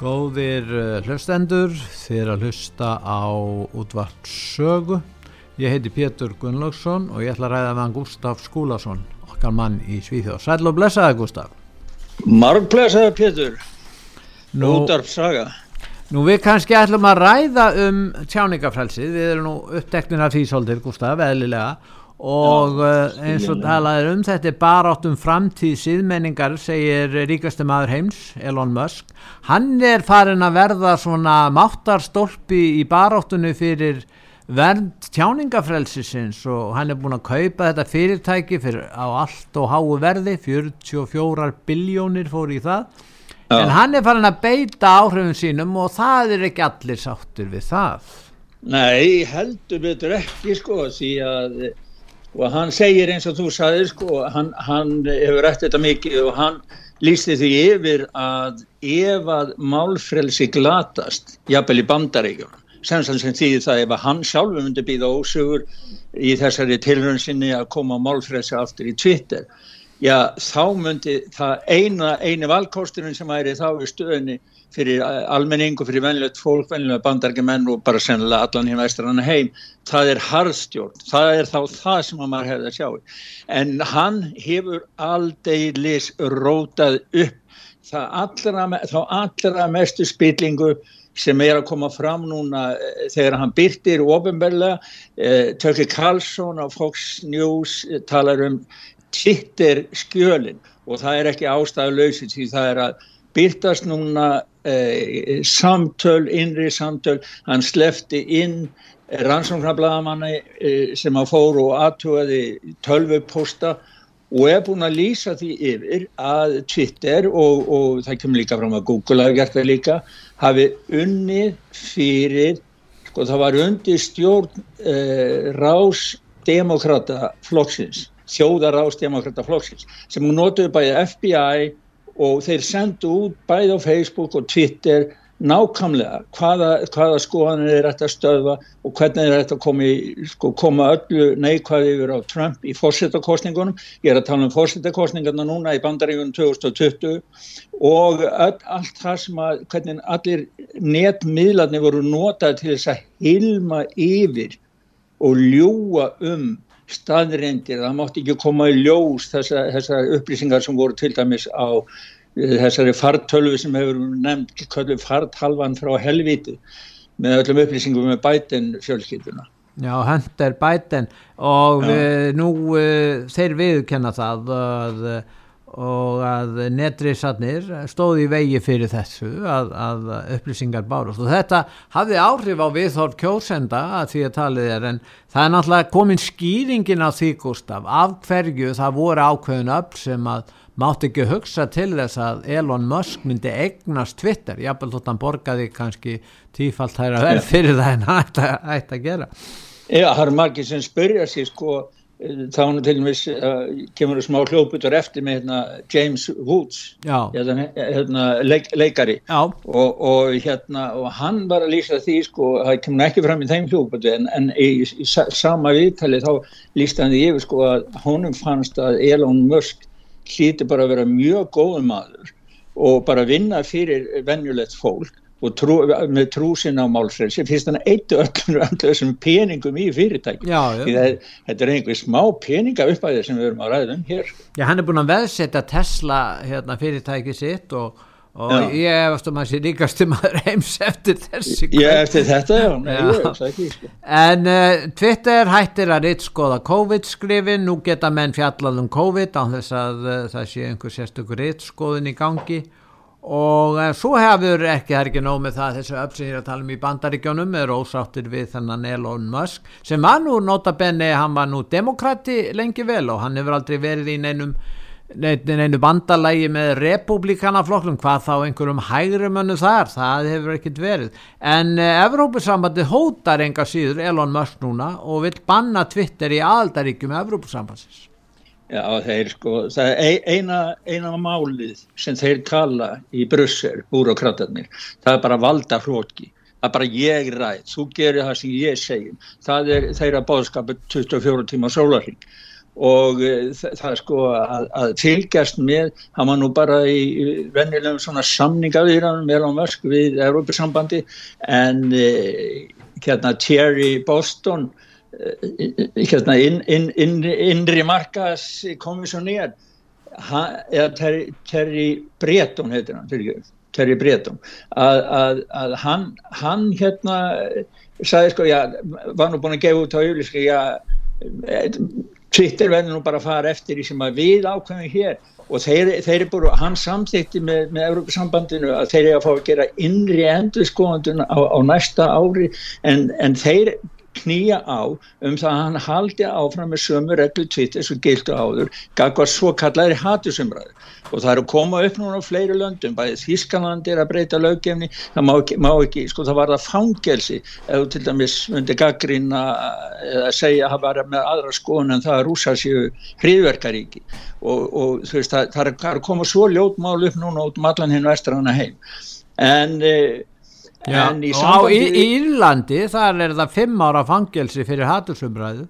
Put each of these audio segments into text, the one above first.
Góðir uh, hlustendur, þið að hlusta á útvartsögu. Ég heiti Pétur Gunnlaugsson og ég ætla að ræða með hann Gustaf Skúlason, okkar mann í Svíþjóð. Sæl og blessaði Gustaf. Marg blessaði Pétur, útvartsaga. Nú við kannski ætlum að ræða um tjáningafrælsið, við erum nú uppteknir af því svolítið Gustaf, eðlilega og Já, eh, eins og talaður um þetta er bara átt um framtíð síðmenningar segir ríkastu maður heims Elon Musk, hann er farin að verða svona máttarstólpi í baráttunni fyrir vernd tjáningafrelsisins og hann er búin að kaupa þetta fyrirtæki fyrir á allt og háu verði 44 biljónir fór í það. Já. en hann er farin að beita áhrifum sínum og það er ekki allir sáttur við það. Nei, heldur betur ekki sko því að og hann segir eins og þú sagðir sko, hann, hann hefur rætt þetta mikið og hann lísti því yfir að ef að málfrelsi glatast jafnvel í bandaríkjum sem sem því það ef að hann sjálfur myndi býða ósugur í þessari tilhörnsinni að koma málfrelsi aftur í Twitter já þá myndi það eina, eini valkosturinn sem væri þá í stöðinni fyrir almenning og fyrir venilegt fólk, venilegt bandargemenn og bara sennilega allan hérna vestrann heim, það er harðstjórn, það er þá það sem maður hefði að sjá. En hann hefur aldeilis rótað upp. Allra, þá allra mestu spillingu sem er að koma fram núna eh, þegar hann byrtir ofinbeglega, eh, Tökki Karlsson á Fox News eh, talar um Twitter skjölinn og það er ekki ástæðuleysið því það er að byrtast núna eh, samtöl, innri samtöl, hann slefti inn rannsóknarblaðamanni eh, sem að fóru og aðtugaði tölvuposta og er búin að lýsa því yfir að Twitter og, og það kemur líka fram að Google hafi gert það líka, hafi unnið fyrir, sko það var undir stjórn eh, rásdemokrata flokksins, þjóðar rásdemokrata flokksins sem notuði bæði FBI og þeir sendu út bæði á Facebook og Twitter nákvæmlega hvaða, hvaða skoðanir er þetta stöðva og hvernig er þetta í, sko, koma öllu neikvæði yfir á Trump í fórsettakostningunum. Ég er að tala um fórsettakostningarna núna í bandarígunum 2020 og öll, allt það sem að hvernig allir netmiðlarnir voru notað til þess að hilma yfir og ljúa um staðrindir, það mátti ekki koma í ljós þessar þessa upplýsingar sem voru til dæmis á eh, þessari fartölvu sem hefur nefnt farthalvan frá helviti með öllum upplýsingum með bæten fjölskylduna. Já, hendur bæten og við, nú uh, þeir viðkenna það að og að netrisarnir stóði í vegi fyrir þessu að, að upplýsingar bárust. Og þetta hafði áhrif á viðhorf kjósenda að því að talið er en það er náttúrulega komin skýringin á því Gustaf af hverju það voru ákveðin öll sem að mátt ekki hugsa til þess að Elon Musk myndi eignast Twitter, jábel þótt hann borgaði kannski tífalt þær að verð fyrir það en það ætti að gera. Já, það er margir sem spyrja sér sko þá hann til dæmis uh, kemur það smá hljóputur eftir með hérna, James Woods hérna, hérna, leik, leikari. Og, og, hérna, og hann var að lýsa því sko, það kemur ekki fram í þeim hljóputur en, en í, í, sama viðtali þá lýsta hann því yfir sko, að honum fannst að Elon Musk hlíti bara að vera mjög góðum maður og bara vinna fyrir vennjulegt fólk og trú, með trúsin á málfrelsi fyrst hann eittu öllum þessum peningum í fyrirtæki þetta er einhver smá peninga upp að þeir sem við erum að ræða um hér. Já, hann er búin að veðsetja Tesla hérna, fyrirtæki sitt og og já. ég efast um að sé líkast um að heims eftir þessi ég eftir þetta, já, Nei, já. Ekki, sko. en uh, Twitter hættir að rittskoða COVID-skrifin. Nú geta menn fjallað um COVID á þess að uh, það sé einhver sérstökur rittskoðin í gangi og uh, svo hefur ekki, er ekki nóg með það þessu öpsið hér að tala um í bandaríkjónum er ósáttir við þennan Elon Musk sem var nú notabenni, hann var nú demokrati lengi vel og hann hefur aldrei verið í neinum neinu bandalægi með republikanaflokklum hvað þá einhverjum hægrumönnu þar það hefur ekkert verið. En eh, Evrópussambandi hótar enga síður Elon Musk núna og vil banna Twitter í aldaríkjum Evrópussambandsins Já þeir sko það er eina, eina málið sem þeir kalla í Brussel búrokratarnir, það er bara valda hrótki það er bara ég ræð, þú gerir það sem ég segjum, það er þeirra bóðskapur 24 tíma sólarring og uh, það sko að, að fylgjast með, hann var nú bara í, vennilegum svona samningavíðan meðan versk við Európa-sambandi en uh, hérna Thierry Boston hérna inn, inn, inn, innri markas komissionér eða Terry, Terry Breton heitir hann Terry Breton að, að, að hann, hann hérna sagði sko já, var nú búin að gefa út á já Twitter verður nú bara að fara eftir því sem að við ákveðum hér. Og þeir, þeir bara, hann samþýtti með, með Európa-sambandinu að þeir eru að fá að gera innri endurskóðandun á, á næsta ári en, en þeir knýja á um það að hann haldi áfram með sömu reglu Twitter sem gildu áður, gaf hvað svo kallaðir hatusumræður og það eru að koma upp núna á fleiri löndum, bæðið Þískaland er að breyta löggefni, það má ekki, má ekki sko það var það fangelsi eða til dæmis myndi gaggrina eða segja að það var með aðra skoðun en það að rúsa séu hriðverkaríki og, og þú veist það, það er að koma svo ljótmál upp núna út um allan hinn vestrana heim. En, eh, Já. Og á Írlandi þar er það fimm ára fangelsi fyrir hatursumræðu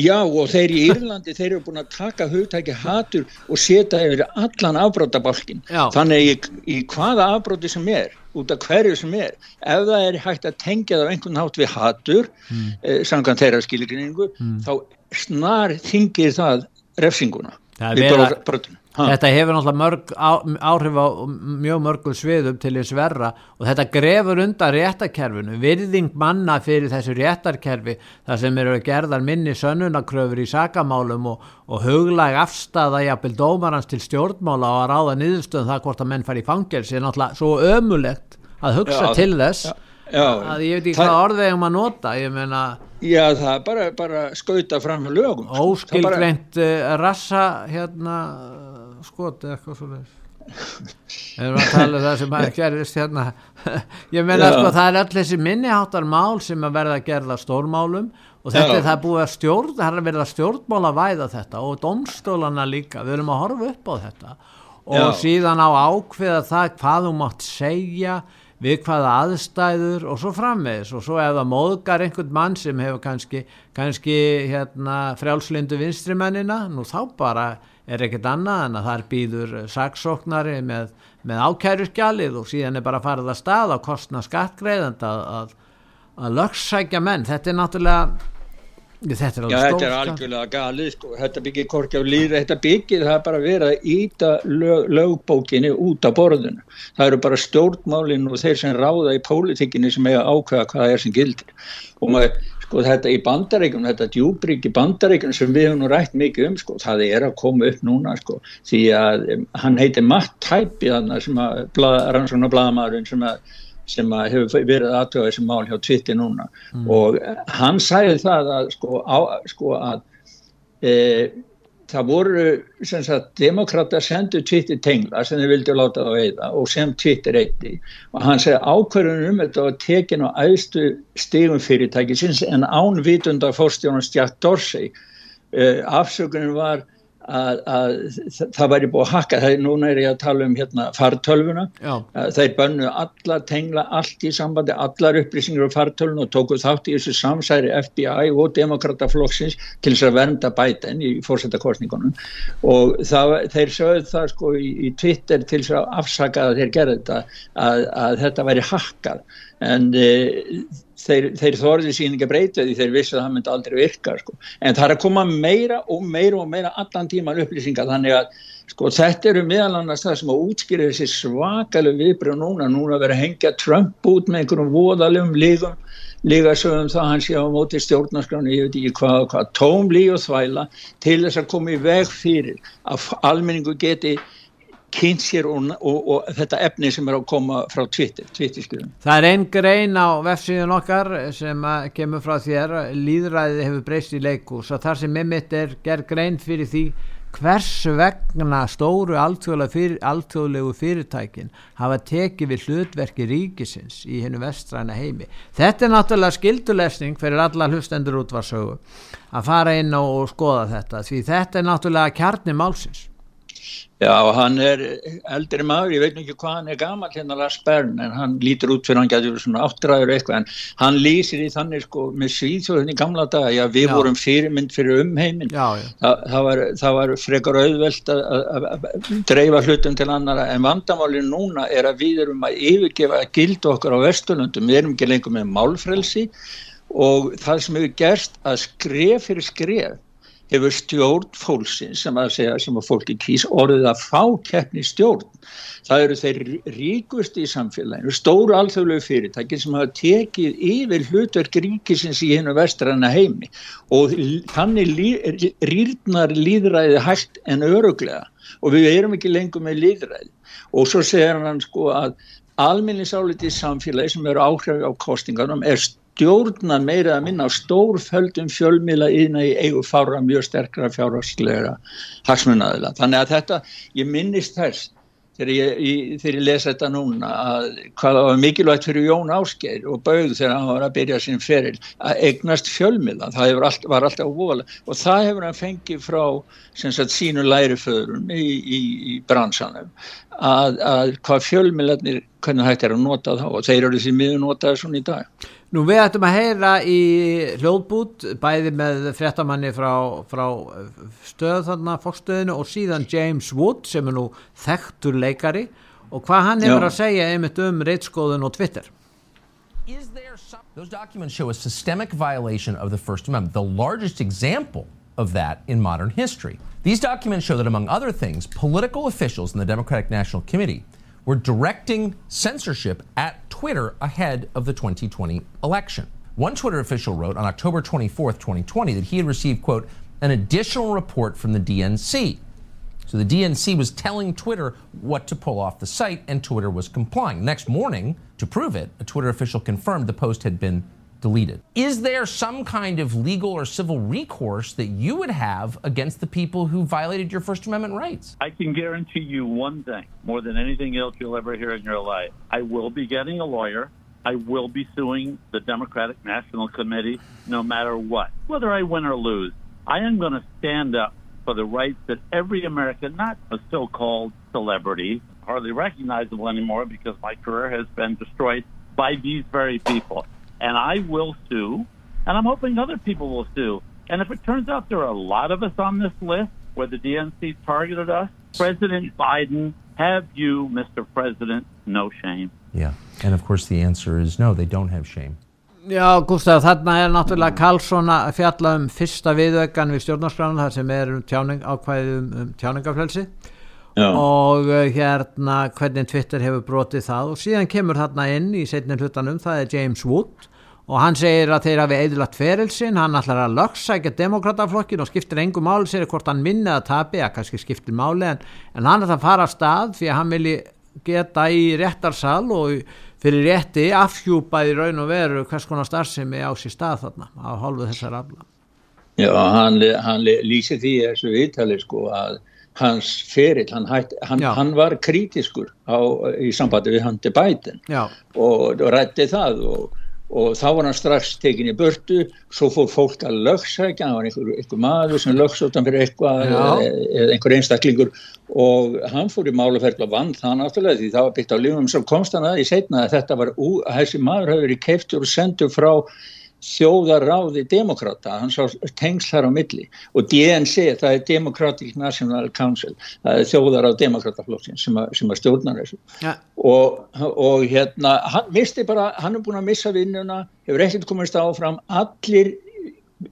Já og þeir í Írlandi þeir eru búin að taka hugtæki hatur og setja yfir allan afbrótabalkin þannig í, í hvaða afbróti sem er út af hverju sem er ef það er hægt að tengja það á einhvern nátt við hatur mm. eh, samkvæmt þeirra skilgrinningu mm. þá snar þingir það refsinguna við brotum Ha. Þetta hefur náttúrulega mörg áhrif á mjög mörgum sviðum til þess verra og þetta grefur undan réttarkerfinu, virðing manna fyrir þessu réttarkerfi þar sem eru gerðar minni sönnunakröfur í sakamálum og, og huglæg afstæða jafnvel dómarans til stjórnmála og að ráða niðurstöðum það hvort að menn fari í fangelsi er náttúrulega svo ömulegt að hugsa já, til þess já, já, að ég veit ekki hvað orðvegum að nota, ég meina Já það er bara, bara skauta fram með lögum Óskilgreint bara... Uh, rassa hérna skot eða eitthvað svolítið við erum að tala um það sem að gerist hérna. Ég menna sko það er allir þessi minniháttar mál sem að verða að gerða stórmálum og þetta er það búið að stjórn það er að verða stjórnmál að væða þetta og domstólana líka, við erum að horfa upp á þetta og Já. síðan á ákveða það hvað þú mátt segja við hvaða aðstæður og svo frammeðis og svo ef það móðgar einhvern mann sem hefur kannski, kannski hérna, frjálslindu vinstrimennina nú þá bara er ekkert annað en að þar býður saksóknari með, með ákæruskjalið og síðan er bara farið að stað á kostna skattgreðand að, að, að lögssækja menn, þetta er náttúrulega þetta er, Já, þetta er algjörlega galið sko. þetta byggir korki á líra þetta byggir það bara verið að íta lög, lögbókinni út af borðinu. Það eru bara stjórnmálinn og þeir sem ráða í pólitíkinni sem eiga ákveða hvað það er sem gildir. Og maður sko þetta í bandaríkunum, þetta djúbrík í bandaríkunum sem við hefum nú rætt mikið um sko, það er að koma upp núna sko, því að um, hann heitir Matt Taibbi sem að rannsóna blagamæðurinn sem að sem að hefur verið aðtöða þessi mál hjá Twitter núna mm. og hann sæði það að sko, á, sko að e, það voru sem sagt demokrata sendu Twitter tengla sem þeir vildi láta það veiða og sem Twitter eitti og hann segi ákverðunum um þetta var tekin á æðstu stegum fyrirtæki sinns en ánvitundar fórstjónast Jack Dorsey. Uh, afsökunin var að, að það væri búið að hakka, það er núna er ég að tala um hérna fartölvuna, þeir bönnu allar, tengla allt í sambandi, allar upplýsingar á fartölvuna og tóku þátt í þessu samsæri FBI og demokrataflokksins til þess að vernda bæten í fórsetakostningunum og það, þeir sögðu það sko í, í Twitter til þess að afsaka að þeir gerði þetta að, að þetta væri hakkað. En e, þeir, þeir þorði sín ekki að breyta því þeir vissi að það myndi aldrei virka sko. en það er að koma meira og meira og meira allan tíman upplýsingar þannig að sko, þetta eru meðal annars það sem að útskýra þessi svakalega viðbröð núna, núna verið að hengja Trump út með einhverjum voðalegum lígum líka sögum það hann sé á móti stjórnarskránu, ég veit ekki hvað, hvað tóm líg og þvæla til þess að koma í veg fyrir að almenningu geti kynnt sér og, og, og þetta efni sem er að koma frá Twitter, Twitter Það er einn grein á vefsíðun okkar sem kemur frá þér líðræði hefur breyst í leikus og þar sem mitt er gerð grein fyrir því hvers vegna stóru alþjóðlegu fyrirtækin hafa tekið við hlutverki ríkisins í hennu vestræna heimi. Þetta er náttúrulega skildulesning fyrir alla hlustendur útvarsögu að fara inn og skoða þetta því þetta er náttúrulega kjarni málsins. Já, hann er eldri maður, ég veit ekki hvað hann er gamal hérna Lars Bern, en hann lítur út fyrir hann getur svona áttræður eitthvað, en hann lýsir í þannig sko með svíðsjóðinni gamla daga, já við já. vorum fyrirmynd fyrir umheimin, já. Þa, það, var, það var frekar auðvelt að dreifa hlutum til annara, en vandamálinn núna er að við erum að yfirgefa að gilda okkar á vestunundum, við erum ekki lengur með málfrelsi og það sem hefur gerst að skref fyrir skref hefur stjórn fólksins sem að segja sem að fólki kýs orðið að fá keppni stjórn. Það eru þeir ríkust í samfélaginu, stóru alþjóðlegu fyrirtæki sem hafa tekið yfir hlutverk ríkisins í hennu vestræna heimi. Og þannig lí, rýrnar líðræði hægt en öruglega og við erum ekki lengur með líðræði og svo segir hann sko að alminnisáletið samfélagi sem eru áhrif á kostinganum er stjórnan meira að minna á stórföldum fjölmila ína í eigu fára mjög sterkra fjárhagslega hagsmunnaðila. Þannig að þetta, ég minnist þess þegar ég, ég, þegar ég lesa þetta núna að hvað var mikilvægt fyrir Jón Ásgeir og Baug þegar hann var að byrja sín feril að eignast fjölmila, það allt, var alltaf óvola og það hefur hann fengið frá sagt, sínu læriföðurum í, í, í bransanum að, að hvað fjölmilarnir, hvernig hægt er að nota þá og þeir eru því miður notaði svona í dag. Nú við ættum að heyra í hljóðbút bæði með fréttamanni frá, frá stöð þarna fókstöðinu og síðan James Wood sem er nú þekktur leikari og hvað hann hefur að segja einmitt um reitskóðun og Twitter. Those documents show a systemic violation of the First Amendment, the largest example of that in modern history. These documents show that among other things, political officials in the Democratic National Committee were directing censorship at Twitter ahead of the 2020 election. One Twitter official wrote on October 24th, 2020, that he had received, quote, an additional report from the DNC. So the DNC was telling Twitter what to pull off the site, and Twitter was complying. Next morning, to prove it, a Twitter official confirmed the post had been deleted. Is there some kind of legal or civil recourse that you would have against the people who violated your First Amendment rights? I can guarantee you one thing more than anything else you'll ever hear in your life. I will be getting a lawyer. I will be suing the Democratic National Committee no matter what. Whether I win or lose, I am going to stand up for the rights that every American, not a so called celebrity, hardly recognizable anymore because my career has been destroyed by these very people. And I will sue, and I'm hoping other people will sue. And if it turns out there are a lot of us on this list where the DNC targeted us, President Biden, have you, Mr. President, no shame? Yeah, and of course the answer is no, they don't have shame. Já, Gustaf, þarna er náttúrulega Karlsson að fjalla um fyrsta viðaukan við stjórnarskránu þar sem er um tjáning, ákvæðið um, um tjáningaflelsi Já. og uh, hérna hvernig Twitter hefur brotið það og síðan kemur þarna inn í setnin hlutanum, það er James Wood og hann segir að þeir hafi eðlagt ferilsinn, hann ætlar að lögsækja demokrataflokkin og skiptir engum máli sér hvort hann minni að tapi, að kannski skiptir máli en, en hann ætlar að fara að stað því að hann vilji geta í réttarsal og fyrir rétti afhjúpað í raun og veru hvers konar starfsemi á sér stað þarna á hálfu þessar afla. Já, hann, hann lýsir því þessu viðtali sko að hans ferill, hann, hann, hann var kritiskur á, í sambandi við hann til bætin og, og rætti það og og þá var hann strax tekin í börtu svo fór fólk að lögsækja hann. Var einhver, einhver maður sem lögsóttan fyrir eitthvað eða, einhver einstaklingur. Og hann fór í máluferðla vann það náttúrulega því það var byggt á lífum sem komst hann að í setna að þetta var þessi maður hafi verið keiftur og sendur frá þjóðaráði demokrata, hann sá tengsl þar á milli. Og DNC það er Democratic National Council það er þjóðaráð demokrataflokkin sem, sem að stjórna þessu. Ja. og, og hérna, hann misti bara hann er búin að missa vinnuna hefur ekkert komist áfram, allir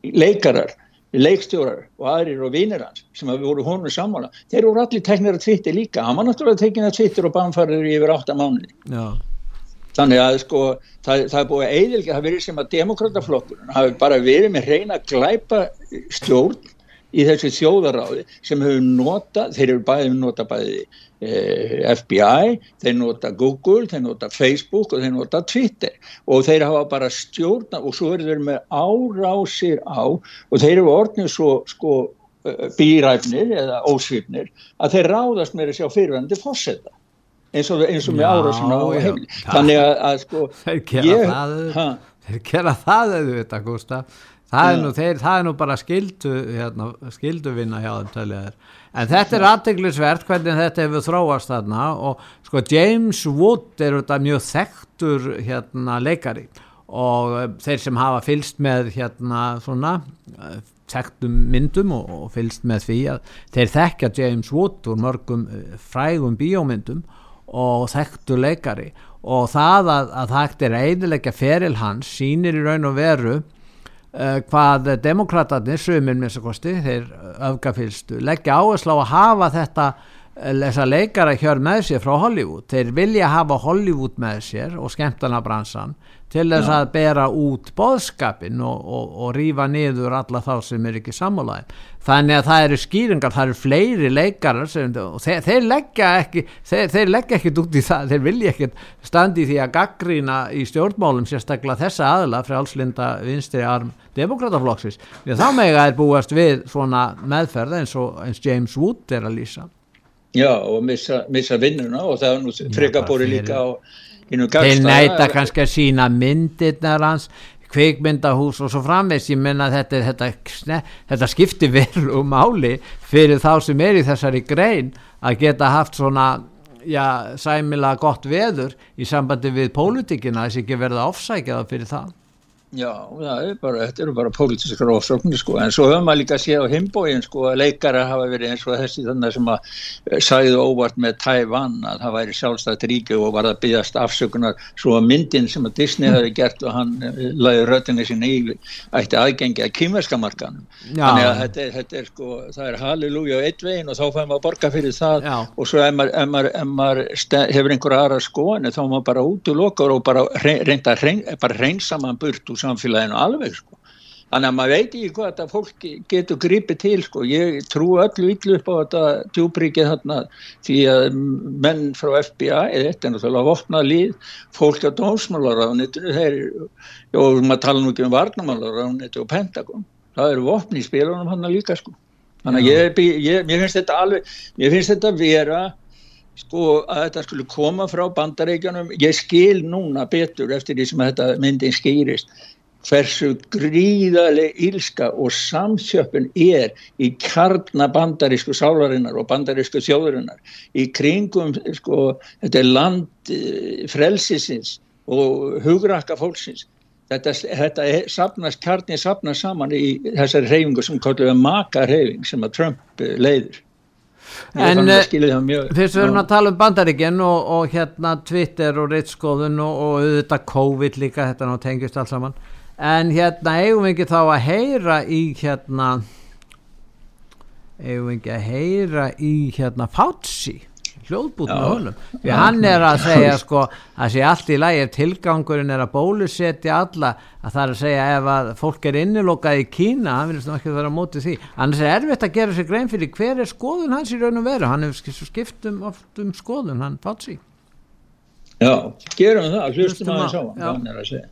leikarar, leikstjórar og aðrir og vinnir hans sem hafi voru honum sammála, þeir voru allir teknir að Twitter líka, hann var náttúrulega tekin að Twitter og bánfæriður yfir 8 mánuði. Já Þannig að sko það, það er búið að eðilga, það verið sem að demokrataflokkurinn hafi bara verið með reyna glæpa stjórn í þessu þjóðaráði sem hefur nota, þeir eru bæðið nota bæði eh, FBI, þeir nota Google, þeir nota Facebook og þeir nota Twitter. Og þeir hafa bara stjórna og svo eru þeir með árásir á og þeir eru orðnið svo sko býræfnir eða ósvipnir að þeir ráðast með þessi á fyrirvændi fórseta eins og, eins og með ára sem á heimli þannig að, að sko þeir gera ég, það ha? þeir gera það eða þetta Gustaf það er, nú, þeir, það er nú bara skildu hérna, skilduvinna hjá þeim tæljaður en þetta er aðteglisvert hvernig þetta hefur þróast þarna og sko James Wood er þetta mjög þekktur hérna leikari. Og eh, þeir sem hafa fylst með hérna svona eh, þekktum myndum og, og fylst með því að þeir þekkja James Wood úr mörgum eh, frægum bíómyndum og þekktu leikari. Og það að, að það er eidilegja feril hans sínir í raun og veru uh, hvað demokratatir sumir með þessu kosti, þeir öfgafylstu leggja áherslu á að hafa þetta þessa leikara hjör með sér frá Hollywood, þeir vilja hafa Hollywood með sér og skemmtana bransan til þess Já. að bera út boðskapin og, og, og rýfa niður alla þá sem er ekki sammálaðin þannig að það eru skýringar, það eru fleiri leikarar sem, þeir, þeir leggja ekki þeir, þeir leggja ekkit út í það þeir vilja ekkit standi því að gaggrína í stjórnmálum sérstaklega þessa aðla frá allslinda vinstri arm demokrataflokksins, því að þá mega er búast við svona meðferð eins og eins James Wood er að lýsa Já og missa, missa vinnuna og það er nú frekabóri líka á þeir næta kannski að sína myndirnar hans kveikmyndahús og svo framvegs ég menna þetta, þetta, þetta skiptir vel um áli fyrir þá sem er í þessari grein að geta haft svona já, sæmila gott veður í sambandi við pólitíkina þess að ekki verða ofsækjaða fyrir það Já, er bara, þetta eru bara pólitískar ofsóknir sko, en svo höfum maður líka að sé á himbóin sko að leikara hafa verið eins og þessi þannig sem að eh, sæðu óvart með Tævann að það væri sjálfstætt ríki og var að byggast afsökunar. Svo að myndin sem að Disney hafi gert og hann eh, laði röttinni sín í ætti aðgengi að kýmverska markanum þannig að þetta er, þetta er sko það er halleluja á eitt veginn og þá fæðum við að borga fyrir það. Já. og svo ef maður, ef maður, ef maður hefur einhverja aðra skoðan þá maður bara út og loka og bara reynda að samfélaginu alveg sko. Þannig að maður veit ekki hvað þetta fólk getur gripið til sko. Ég trú öllu yllu upp á þetta djúbríkið þarna því að menn frá FBI, þetta er náttúrulega vopnað líð, fólk á dómsmálaráðunitinu, þeir, og maður tala nú ekki um varnamálaráðunitu og Pentagon, það eru vopni í spilunum hann líka sko. Þannig að ég, ég, mér finnst þetta alveg, mér finnst þetta vera sko að þetta skulle koma frá bandaríkjanum, ég skil núna betur eftir því sem þetta myndin skýrist hversu gríðarlega ílska og samsjöppun er í kjarnabandarísku sálarinnar og bandarísku þjóðurinnar í kringum sko, þetta er land eh, frelsisins og hugrakka fólksins. Þetta, þetta er, sapnast, kjarnið sapnast saman í þessari reyfingu sem kallar maka reyfing sem að Trump eh, leiður En eh, fyrst við erum að tala um bandaríkinn og, og hérna Twitter og reittskoðun og, og auðvitað COVID líka, þetta ná tengjast alls saman. En hérna eigum við ekki þá að heyra í hérna eigum við ekki að heyra í hérna Fauci hljóðbút með honum. Því hann er að segja sko að sé allt í lægi tilgangurinn er að bólusetja alla að það er að segja ef að fólk er innilokað í Kína hann finnst ekki að vera á móti því. Annars er erfitt að gera sér grein fyrir hver er skoðun hans í raun og veru. Hann hefur skipt um oft um skoðun hann Fauci. Já, gerum það, hlustum að það sá hann er að segja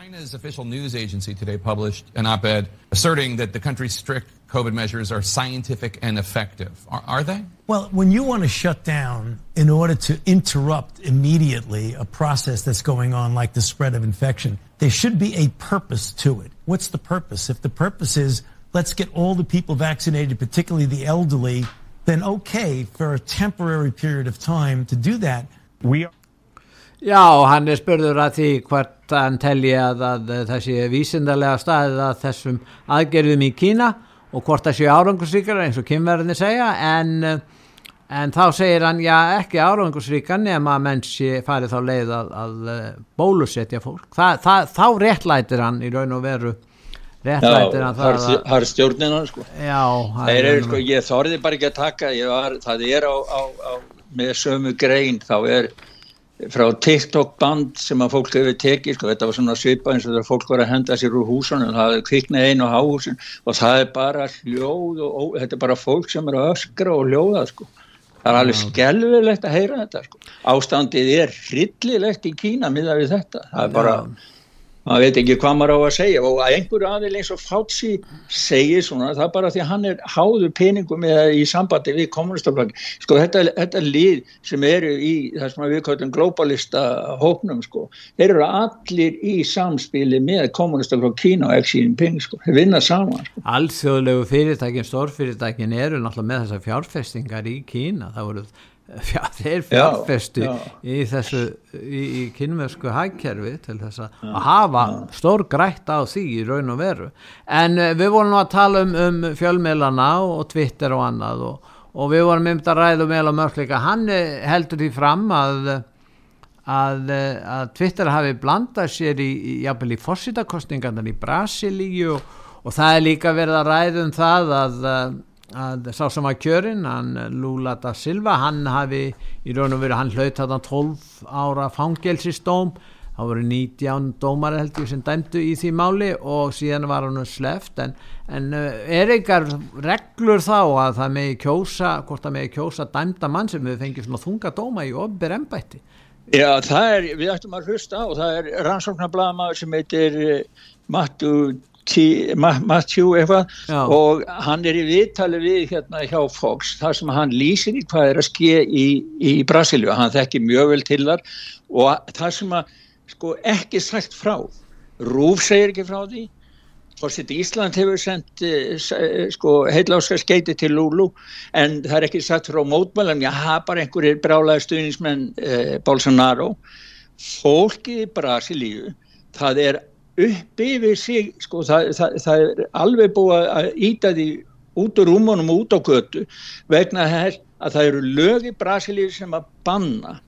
China's official news agency today published an op ed asserting that the country's strict COVID measures are scientific and effective. Are, are they? Well, when you want to shut down in order to interrupt immediately a process that's going on, like the spread of infection, there should be a purpose to it. What's the purpose? If the purpose is let's get all the people vaccinated, particularly the elderly, then okay for a temporary period of time to do that. We are Já, hann er spurður að því hvert hann telji að, að þessi vísindarlega staðið að þessum aðgerðum í Kína og hvort það séu árangursríkar eins og kynverðinni segja en, en þá segir hann já ekki árangursríkar nema að menn sé farið þá leið að, að bólusetja fólk. Þa, það, þá réttlætir hann í raun og veru réttlætir hann það það er stjórnina sko. Já, það er sko, ég þorði bara ekki að taka var, það er á, á, á með sömu grein þá er frá TikTok band sem að fólk hefur tekið, sko, þetta var svona svipa eins og það fólk var að henda sér úr húsunum það er kviknað einu á háhúsun og það er bara hljóð og ó, þetta er bara fólk sem er að öskra og hljóða sko. það er alveg skelvilegt að heyra þetta sko. ástandið er hryllilegt í Kína miða við þetta það er bara Já maður veit ekki hvað maður á að segja og að einhverju aðeins eins og Fauci segir svona, það bara því að hann er háður peningum í sambandi við kommunistaflögg, sko þetta, þetta lið sem eru í það sem við kallum globalista hóknum sko þeir eru allir í samspili með kommunistaflögg Kína og síðan peng sko, þeir vinna saman sko. Alþjóðlegu fyrirtækin, stórfyrirtækin eru náttúrulega með þessar fjárfestingar í Kína, það voruð Já, þeir fjárfestu já, já. í þessu í, í kynversku hækkerfi til þess að hafa stór grætt á því í raun og veru. En uh, við vorum nú að tala um, um fjölmiðlana og Twitter og annað og, og við vorum um að ræða um eða mörgleika, hann uh, heldur því fram að að, uh, að Twitter hafi blandað sér í, í, í, í fórsítakostningarnar í Brasilíu og, og það er líka verið að ræða um það að að sá sem var kjörinn, hann Lula da Silva, hann hafi í raun og veru, hann hlaut þarna 12 ára fangelsistóm, þá voru 19 dómar held ég sem dæmdu í því máli og síðan var hann sleft en, en eh, er eitthvað reglur þá að það megi kjósa, hvort það megi kjósa dæmda mann sem við fengjum svona þunga dóma í ofnbyr ennbætti? Já, það er, við ættum að hlusta og það er rannsóknarbladamæður sem heitir eh, Mattu Matthew eitthvað og hann er í viðtali við hérna hjá Fox þar sem hann lýsir í hvað er að ske í, í Brasilíu, hann þekkir mjög vel til þar og það sem að sko ekki sagt frá. Rúf segir ekki frá því. Fórsitt Ísland hefur sendt eh, eh, sko heiláska skeiti til Lulu en það er ekki sagt frá mótmælum, já, bara einhverjir brálaði stuðnismenn eh, Bolsonaro. Fólki í Brasilíu það er upp yfir sig sko, það, það, það er alveg búið að íta því út úr rúmunum út á götu vegna þess að það eru lögi Brasilíu sem að banna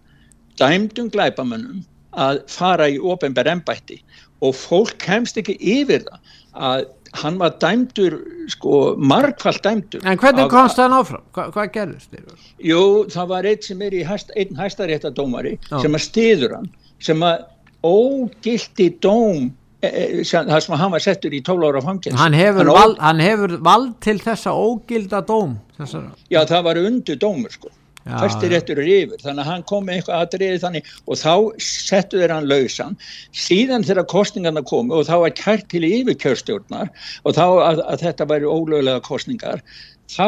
dæmdum glæpamönnum að fara í ofenbar ennbætti og fólk kemst ekki yfir það að hann var dæmdur sko margfald dæmdur En hvernig komst það áfram? Hva, hvað gerðist þér? Jú, það var eitt sem er í hæst, einn hæstaréttadómari sem að stiður hann sem að ógildi dóm E, e, það sem hann var settur í 12 ára fangins hann hefur, hann, val, hann hefur vald til þessa ógilda dóm þessara. já það var undir dómur sko fyrstir réttur er yfir. Þannig að hann kom með eitthvað aðriði þannig og þá settu þeir hann lausan. Síðan þegar kostningarna komu og þá var kært til yfirkjörstjórnar og þá að, að þetta væri ólögulega kostningar þá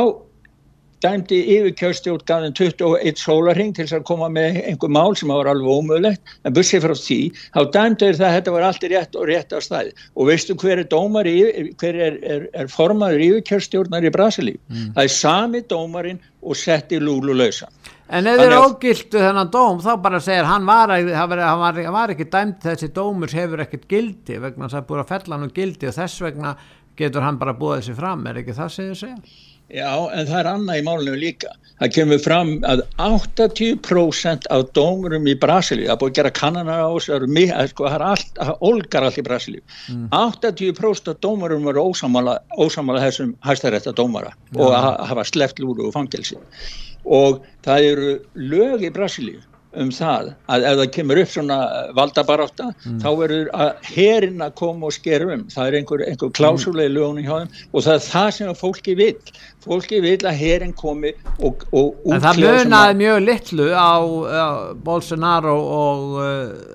dæmdi yfirkjörstjórn gafðin 21 sólarhing til þess að koma með einhver mál sem var alveg ómögulegt en bussið frá því, þá dæmdi það að þetta var allt rétt og rétt á stæði og veistu hver er dómari, hver er, er, er formaður yfirkjörstjórnar í Brasilíu mm. það er sami dómarinn og setti Lúlu lausa En ef þið er ógildu þennan dóm þá bara segir hann var, hann var, hann var, hann var ekki dæmt þessi dómur hefur ekkert gildi vegna þess að það er búið að fella hann um gildi og þess vegna getur hann bara búið þessi fram, er ekki það segið segja? Já, en það er annað í málunum líka. Það kemur fram að 80% af dómurum í Brasilíu, það er búið að gera kannanar á þessu, sko, það er allt, það olgar allt í Brasilíu. Mm. 80% af dómurum eru ósamála, ósamála þessum hæstarétta dómara ja. og að hafa sleft lúru og fangelsi. Og það eru lög í Brasilíu um það að ef það kemur upp svona valdabarátta Mm. þá verður að herin að koma og skera um það er einhver, einhver klásúlega í lögunum hjá þeim og það er það sem fólki vil fólki vil að herin komi og, og það útkljá sem munaði að- mjög litlu á, á Bolsonaro og uh,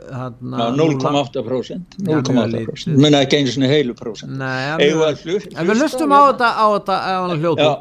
Já, hann, 0,8% Já, mjög 0,8% lítið. menna ekki einu svona heilu ja, Eigum við lustum á hérna? þetta á þetta hljótt Já.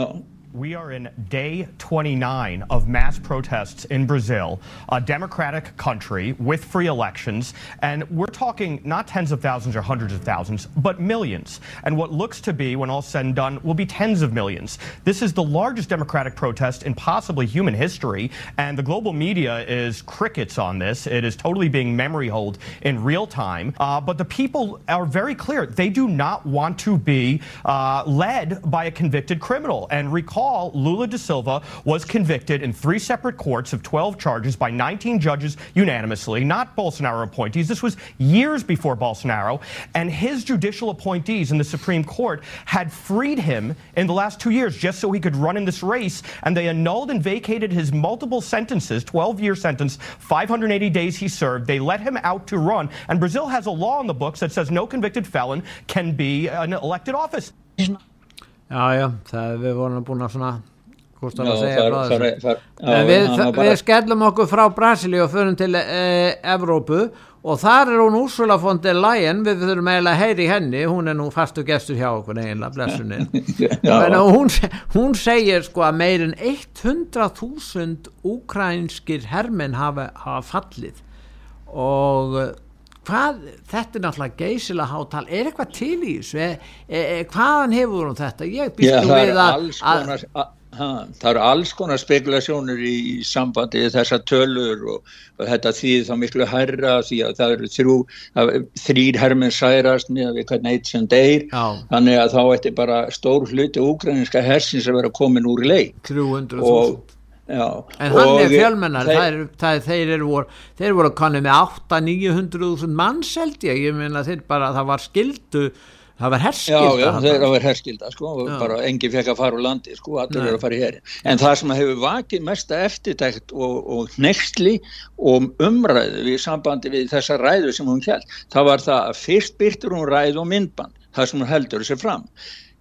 Já. We are in day 29 of mass protests in Brazil, a democratic country with free elections. And we're talking not tens of thousands or hundreds of thousands, but millions. And what looks to be, when all's said and done, will be tens of millions. This is the largest democratic protest in possibly human history. And the global media is crickets on this. It is totally being memory holed in real time. Uh, but the people are very clear. They do not want to be uh, led by a convicted criminal. And recall, Lula da Silva was convicted in three separate courts of 12 charges by 19 judges unanimously, not Bolsonaro appointees. This was years before Bolsonaro. And his judicial appointees in the Supreme Court had freed him in the last two years just so he could run in this race. And they annulled and vacated his multiple sentences 12 year sentence, 580 days he served. They let him out to run. And Brazil has a law in the books that says no convicted felon can be an elected office. Já, já, það við vorum búin að svona Já, að segja far- já, En við, var bara- við skellum okkur frá Brasilíu og förum til e, Evrópu. Og þar er hún Úrsula von der Leyen við þurfum eiginlega að heyri henni. Hún er nú fastu gestur hjá okkur eiginlega blessunni hún, hún segir sko að meirin 100.000 úkrænskir hermenn hafa, hafa fallið. Og eh, hvað, þetta er náttúrulega geysilega hátal, er eitthvað til í þessu? E, e, hvaðan hefur hún þetta? Ég Já, býst nú það við að, að konar a- ha, það eru alls konar spekulationur í, í sambandi þessar tölur og, og þetta þýðir þá miklu hærra því að það eru þrjú, þrýr herminn særast með við hvernig eitt sem deyr. Já. þannig að þá ætti bara stór hluti úgræninska hersins að vera komin úr leik. 300.000 og Já, En hann og er fjölmennar, þeir- það er, það er, þeir eru voru, þeir voru kannu með 8-900.000 manns held ég, ég meina þeir bara, það var skildu, það var Já, herskilda. já, þarna. þeir eru herskilda sko, og Já. bara enginn fekk að fara úr landi sko, allir eru að fara í hér en það sem hefur vakið mesta eftirtækt og, og nextli og umræðu við sambandi við þessa ræðu sem hún held, það var það að fyrst byrtur hún ræðu og myndband það sem hún heldur þessi fram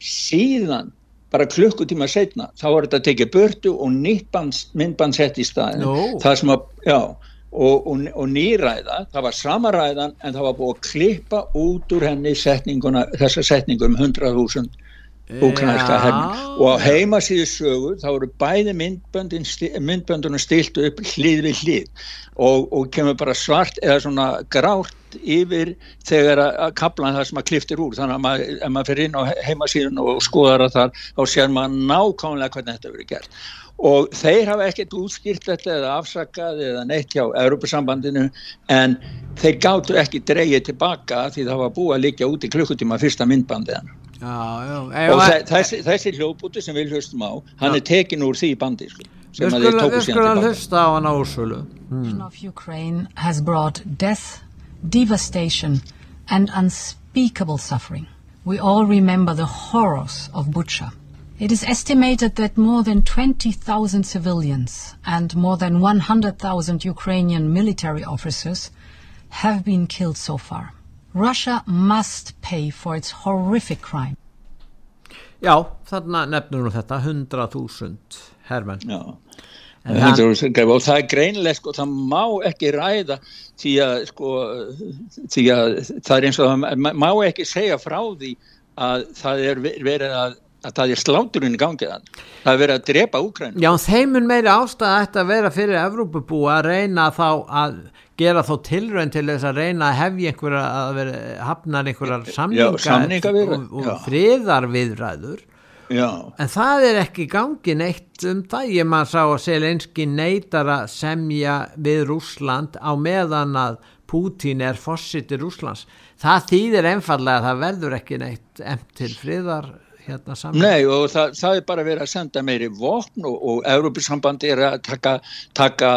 síðan bara klukkutíma setna þá var þetta tekið burtu og nýtt myndband sett í staðin Nú. það sem að, já og, og, og nýræða, það var sama ræðan en það var búið að klippa út úr henni setninguna, þessa setningu um 100.000 hermenn og á heimasíðu sögu þá eru bæði myndböndunum stilt upp hlið við hlið. Og, og kemur bara svart eða svona grátt yfir þegar að, kaplan það sem að kliftir úr. Þannig að maður, ef maður fyrir inn á he- heimasíðun og skoðar að þar þá sér maður nákvæmlega hvernig þetta verið gert. Og þeir hafa ekkert útskýrt þetta eða afsakað eða neitt hjá Europasambandinu en þeir gáttu ekki dreigið tilbaka því það var búið að liggja út í klukkutíma fyrsta myndbandiðan Já, já, og ef, þe- þessi, þessi hljóðbúti sem við hlustum á hann er tekin úr því bandi sko, sem að þeir skulum, tóku við síðan skulum tilbaka hlusta á hana Úrsulu. invasion of Ukraine has brought death, devastation, and unspeakable suffering. We all remember the horrors of Bucha. It is estimated that more than 20,000 civilians and more than 100,000 Ukrainian military officers have been killed so far. Russia must pay for its horrific crime. Já, þarna nefnur hún þetta, 100.000 hermenn. Já. En En hann- það, og það er greinlega sko, það má ekki ræða því að, sko, því að það er eins og það má- ekki segja frá því að það er ve- verið að, að það er sláturinn í gangi þann það er verið að drepa Úkræn Já, þeim mun meiri ástæða ætti að vera fyrir Evrópubú að reyna þá að gera þó tilraun til þess að reyna að hefja einhverja að vera hafnar einhverjar samninga samningaviðræður, og, og já. friðarviðræður. Já, en það er ekki í gangi neitt um það. Ég maður sá að Selenski neytar að semja við Rússland á meðan að Pútín er fossiti Rússlands. Það þýðir einfallega að það verður ekki neitt emt til friðar hérna saman Nei og það, það er bara verið að senda meiri vopn og, og Európusambandi er að taka, taka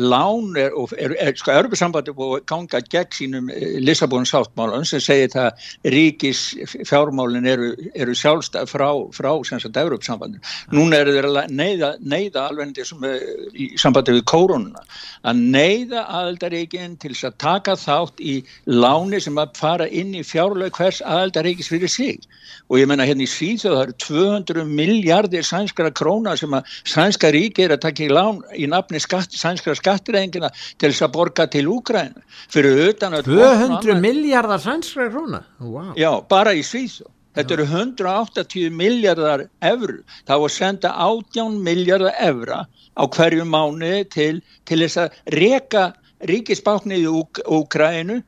lán er, og er, er, sko Európusambandi er búið að ganga gegn sínum Lissabon sáttmálun sem segir það ríkis fjármálin eru, eru sjálfstæð frá, frá sem sagt Európusambandi núna eru þeir að neyða, neyða alveg sem, í sambandi við kórununa að neyða aðeldaríkin til að taka þátt í láni sem að fara inn í fjárlög hvers aðeldaríkis fyrir sig. Og ég menna hérna í Svíþjóð það eru 200 miljardir sænskara króna sem að sænska ríki er að taka í lán í nafni skatt, sænskara skattireingina til þess að borga til Úgræn fyrir utan að 200 miljardar sænskara króna? Wow. Já, bara í Svíþjóð Þetta eru 180 miljardar efru. Það var senda 18 miljardar efra á hverju mánu til, til þess að reka ríkisbáknið í Úkrænu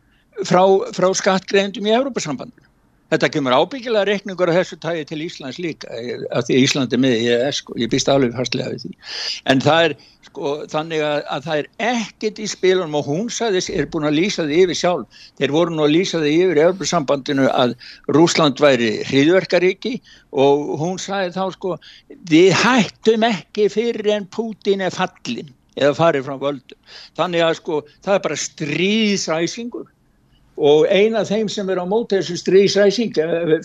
frá, frá skattgreðendum í Európa-sambandinu. Þetta kemur ábyggilega reikningur af þessu tægi til Íslands líka af því Íslandi með ég er sko, ég býst alveg fastlega við því. En það er sko þannig að, að það er ekkit í spilunum og hún sagðis er búin að lýsa því yfir sjálf. Þeir voru nú að lýsa því yfir í sambandinu að Rúsland væri hriðverkaríki og hún sagði þá sko við hættum ekki fyrir en Putin er fallin eða farið frá völdum. Þannig að sko það er bara stríðsæsingur og eina af þeim sem er á móti þessu stríðsræsing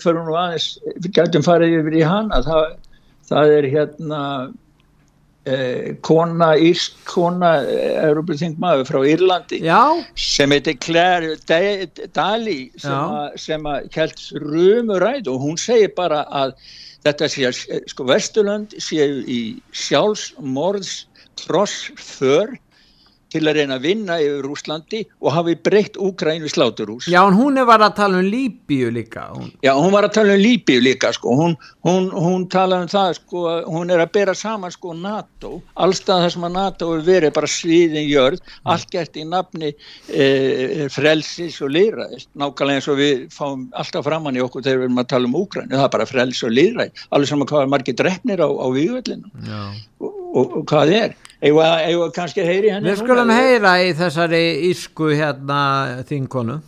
fyrir nú aðeins, við gætum farið yfir í hana það, það er hérna eh, kona, írsk kona Európa-þingmaður frá Írlandi Já. sem heitir Claire Daly sem, að kelt rumuræð og hún segir bara að þetta sé að sko Vesturlund séu í sjálfsmorðs tross för til að reyna að vinna yfir Úslandi og hafi breytt Úgræn við sláturús. Já, hún er var að tala um Líbíu líka. Hún... Já, hún var að tala um Líbíu líka, sko. Hún, hún, hún tala um það, sko, hún er að bera saman, sko, NATO. Allstað það sem að NATO er verið bara sviðin jörð, mm. allt gert í nafni e, frelsis og lýræðist. Nákvæmlega eins og við fáum alltaf framann í okkur þegar við erum að tala um Úgræn. Það er bara frelsis og lýræð. Allir saman hvað er margir drefnir á, á vývöldinu. Og, og, og hvað er? Eða kannski heyri henni Við skulum heyra í þessari ísku hérna þinkonu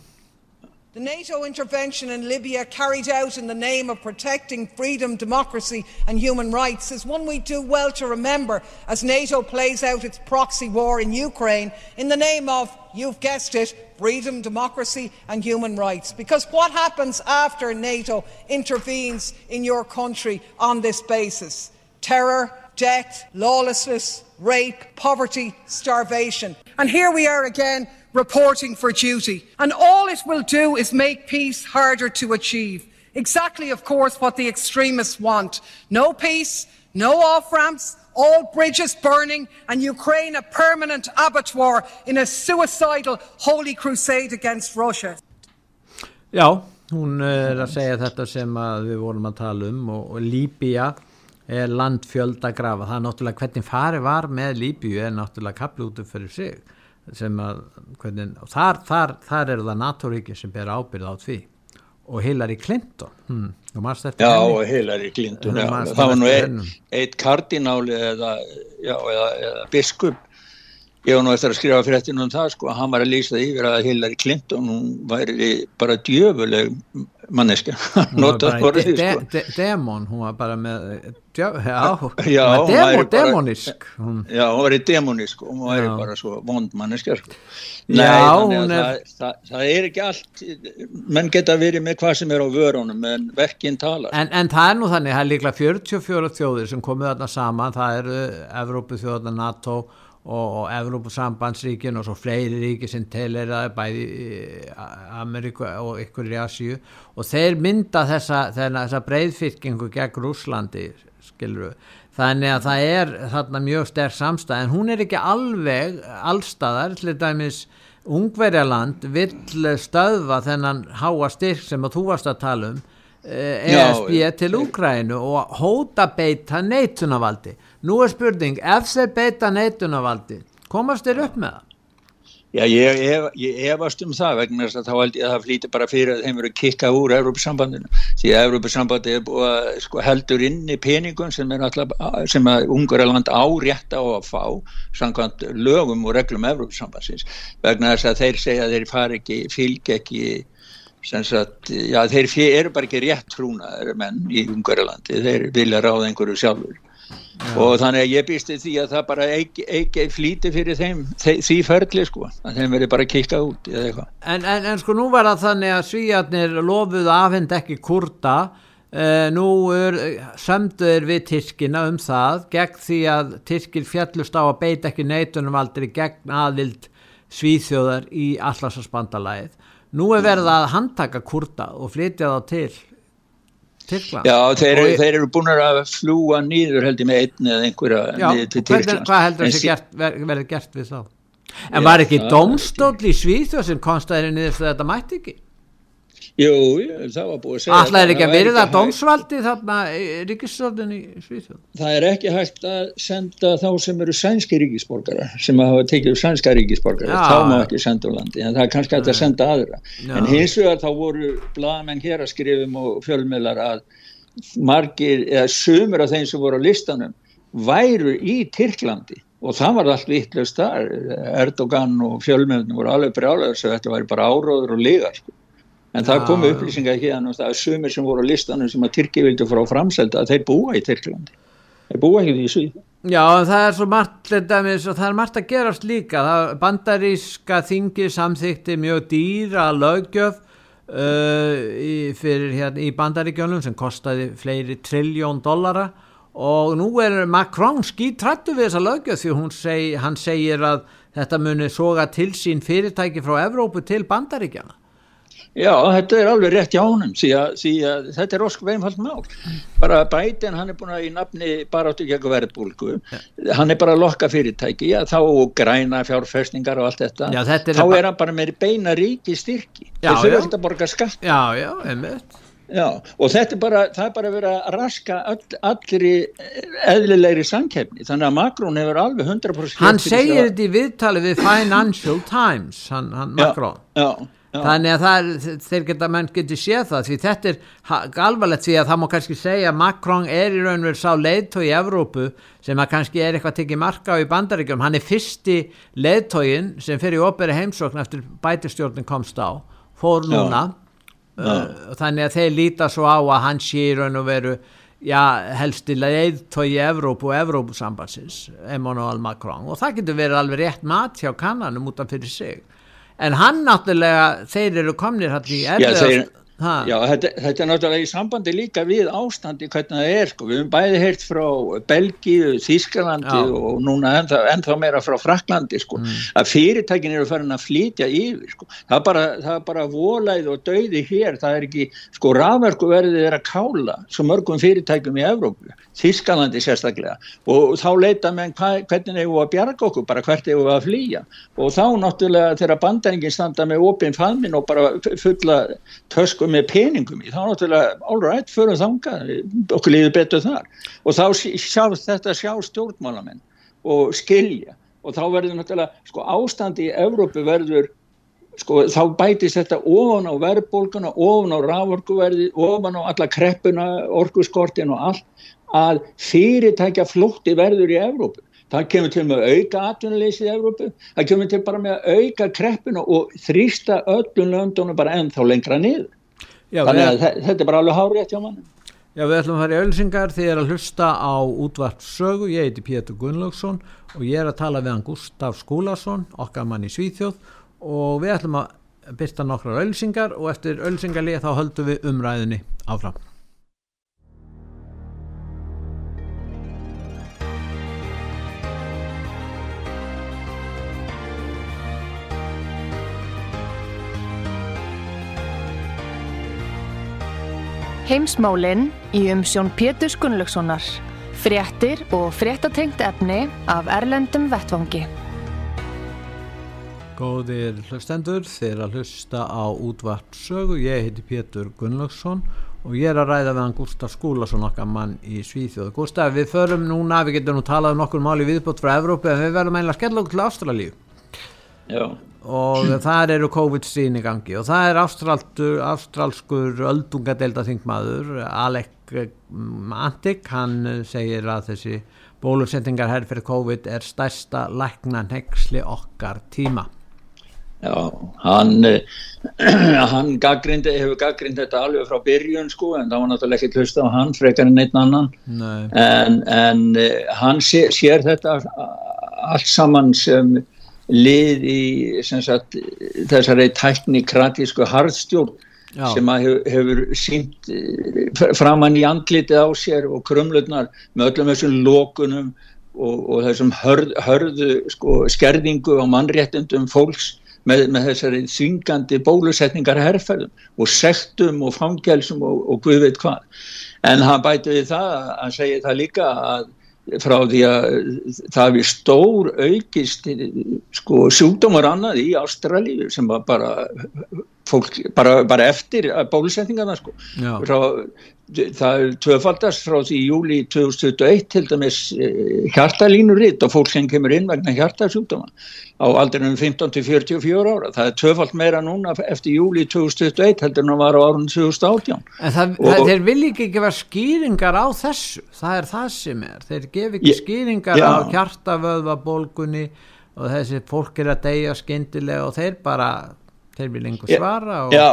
The NATO intervention in Libya carried out in the name of protecting freedom, democracy and human rights is one we do well to remember as NATO plays out its proxy war in Ukraine in the name of, you've guessed it, freedom, democracy and human rights. Because what happens after NATO intervenes in your country on this basis? Terror, death, lawlessness, rape, poverty, starvation. And here we are again reporting for duty. And all it will do is make peace harder to achieve. Exactly, of course, what the extremists want. No peace, no off ramps, all bridges burning, and Ukraine a permanent abattoir in a suicidal holy crusade against Russia. Já, hún er að segja þetta sem við vorum að tala um og, og Líbia er landfjölda grafa. Það er náttúrulega hvernig fari var með Líbíu er náttúrulega kaplu út fyrir sig sem að hvernig, þar, þar, þar eru það NATO-ríki sem ber ábyrð á því. Og Hillary Clinton hmm, Já, henni? Hillary Clinton já, það var nú eitt, kardináli eða, eða, eða biskup ég var nú eftir að skrifa fréttinu um það sko, hann var að lýsa yfir að Hillary Clinton hún væri bara djöfuleg manneska de, demon, hún var bara með já, já demon, demonisk hún. já, hún var í demonisk og hún væri bara svo vond manneska sko. Nei, já, er, það, það, það er ekki allt menn geta verið með hvað sem er á vörunum en verkinn talar en, en það er nú þannig, það er líklega 44 þjóðir sem komið þarna saman, það eru Evrópu þjóðarna, NATO og Evrópusambandsríkin og svo fleiri ríki sem teleraði bæði Ameríku og ykkur í Asíu. Og þeir mynda þessa, þessa breyðfyrkingu gegn Rúslandi skiluru þannig að það er þarna mjög sterk samstæð en hún er ekki alveg allstaðar. Til dæmis Ungverjaland vill stöðva þennan háa styrk sem að þú varst að tala um ESB eh, e til Úkrænu og hóta beita neitunavaldi Nú er spurning, ef þeir beita neitunarvaldi, komast þeir upp með það? Já, ég, ég, ég efast um það vegna þess að þá held ég að það flýti bara fyrir að þeim eru kikkað úr Európa-sambandinu því að Európa-sambandi er búið að sko, heldur inn í peningum sem, alltaf, sem að Ungarland árétta á að fá samkvæmt lögum og reglum Európa-sambandsins vegna þess að þeir segja að þeir fari ekki, fylg ekki sagt, já þeir eru bara ekki rétt trúnaður menn í Ungverjalandi, þeir vilja ráða einhverju sjálfur og þannig að ég býst því að það bara ekki, ekki flýti fyrir þeim þe því ferli sko, að þeim verið bara kikka út eða eitthvað. En, en, en sko nú var það þannig að svíjarnir lofuðu afhend ekki kurda Uh, nú er sömduður við Tyrkina um það gegn því að Tyrkir fjallust á að beita ekki neitunum aldrei gegn aðvild svíþjóðar í allarsasbandalæðið. Nú er verið að handtaka kurda og flytja þá til Tyrkland. Já, þeir, og, þeir eru búin að fljúa nýður heldur með einn eða einhverja já, nýður til Tyrkland. Hvað heldur þessi gert, ver, verið gert við þá? En já, var ekki domstól í Svíþjóð sem konstaði niður að þetta mætti ekki? Jú, það var búið að segja Alltaf er ekki að verða dómsvaldi þarna ríkisstofnun í Svíþjóð? Það er ekki hægt að senda þá sem eru sænski ríkisborgara sem hafa tekið sænska ríkisborgara þá má ekki senda úr landi, en það er kannski hægt að senda aðra, Já. en hins vegar þá voru blagamenn hér að skrifum og fjölmiðlar að margir eða sömur af þeim sem voru á listanum væru í Tyrklandi. Og það var allt vittlust þar. Erdogan og fjölmiðlunum voru alveg brjálega þess að þetta væri bara áróður og ligar sko en það komu upplýsingar ekki að það er sumir sem voru á listanum sem að Tyrki vildi frá framselda að þeir búa í Tyrklandi. Þeir búa ekki því síðan Já, það er svo margt dæmis, það er margt að gerast líka. Það, bandaríska þingi samþykti mjög dýra lögjöf uh, í, fyrir hérna í bandaríkjónum sem kostaði fleiri trilljón dollara. Og nú er Macron skítrættu við þessa lögjöf því seg, hann segir að þetta muni soga til sín fyrirtæki frá Evrópu til bandaríkjana Já, þetta er alveg rétt hjá honum því að, því að þetta er ósku veimhald mál. Bara Biden, hann er búin að í nafni bara áttu ekki eitthvað verðbúlgu ja. hann er bara að lokka fyrirtæki já, þá græna fjárfæstingar og allt þetta, já, þetta er þá er hann bara með beina ríki styrki, þeir fyrir að borga skatt. Já, já, einmitt. Já, og þetta er bara, það er bara að vera að raska all, allri eðlilegri samkefni, þannig að Macron hefur alveg 100% Hann segir þetta í viðtali við Financial Times, hann, hann Macron. Já, já Já. þannig að það, þeir geta menn getur séð það því þetta er alvarlegt því að það má kannski segja að Macron er í raun og verið sá leiðtói í Evrópu sem að kannski er eitthvað tekið marka á í bandaríkjum hann er fyrsti leiðtóin sem fyrir óberi heimsókn eftir bætistjórnin komst á. Fór núna. Uh, þannig að þeir líta svo á að hann sé í raun og veru já, helsti leiðtói í Evrópu og Evrópusambansins Emmanuel Macron. Og það getur verið alveg rétt mat hjá kannanum út af fyrir sig en hann náttúrulega, þeir eru komnir hann í erfiðast Já, þetta, þetta er náttúrulega í sambandi líka við ástandi hvernig það er sko, við hefum bæði heyrt frá Belgíu, Þískalandi Já. og núna ennþá, ennþá meira frá Fraklandi sko, mm. að fyrirtækin eru farin að flytja yfir sko, það er bara, það er bara volæð og dauði hér, það er ekki, sko rafverkuverðið er að kála svo mörgum fyrirtækum í Evrópu, Þískalandi sérstaklega. Og þá leita með hvernig hefur við að bjarga okkur, bara hvert hefur við að flýja. Og þá náttúrulega þegar bandæringin standa með opinn faðmin og bara fulla tösku okkur með peningum í, þá náttúrulega all right, förum þanga, okkur líður betur þar. Og þá sjá þetta sjá stjórnmálamenn og skilja. Og þá verður náttúrulega sko ástandi í Evrópu verður sko þá bætist þetta ofan á verðbólguna, ofan á rávorkuverði, ofan á alla kreppuna, orkuskortin og allt að fyrirtækja flótti verður í Evrópu. Það kemur til með auka atvinnuleysið í Evrópu, það kemur til bara með auka kreppuna og þrýsta öllum löndunum bara ennþá lengra niður Já, þannig að er, þetta er bara alveg hárið hjá mann Já, við ætlum að fara í ölsingar þið er að hlusta á útvartsögu ég heiti Pétur Gunnlaugsson og ég er að tala við hann Gustaf Skúlason okkar mann í Svíþjóð. Og við ætlum að byrta nokkrar ölsingar og eftir ölsingarlið þá höldum við umræðinni áfram Heimsmálinn í umsjón Pétur Gunnlaugssonar. Fréttir og fréttatengt efni af Erlendum Vettvangi. Góðir hlustendur, þeir að hlusta á útvart sögu. Ég heiti Pétur Gunnlaugsson og ég er að ræða við hann Gustaf Skúlason okkar mann í Svíþjóðu. Gustaf, við förum núna, við getum nú talað um nokkur máli viðbútt frá Evrópu en við verðum einlega skell okkur til Ástralíu. Já. Og þar eru COVID-sín í gangi. Og það er ástralskur öldungadelda þingmaður Alec Mantik hann segir að þessi bólusettingar herr fyrir COVID er stærsta lækna nexli okkar tíma. Já, hann, hann gaggrindi, hefur gaggrind þetta alveg frá byrjun sko en það var náttúrulega ekki hlusta á hann frekar en einn annan. Nei. en, en hann sé, sér þetta allt saman sem lið í sagt, þessari tæknikratísku harðstjórn Já. sem að hef, hefur sínt framann í andlitið á sér og krumlutnar með öllum þessum lókunum og, og þessum hörð, hörðu sko, skerðingu á mannréttundum fólks með, með þessari þingandi bólusetningar herrferðum og sektum og fangelsum og, og guð veit hvað. En hann bæti við það að segir það líka að frá því að það við stór aukist sko, sjúkdómar annað í Ástralíu sem var bara, fólk, bara, bara eftir bólusetningarna sko. frá, það er tvöfaldast frá því júli 2021 til dæmis eh, hjartalínuritt og fólk sem kemur inn vegna hjartasjúkdóma á aldrinum 15 til 44 ára. Það er tvöfald meira núna eftir júli 2021 heldur en það var á árun 2018 En það, og, það, þeir vilja ekki gefa skýringar á þessu. Það er það sem er, þeir gef ekki skýringar já. á hjartavöðvabólgunni og þessi fólk er að deyja skindilega og þeir bara þeir vil einhver svara og... Já,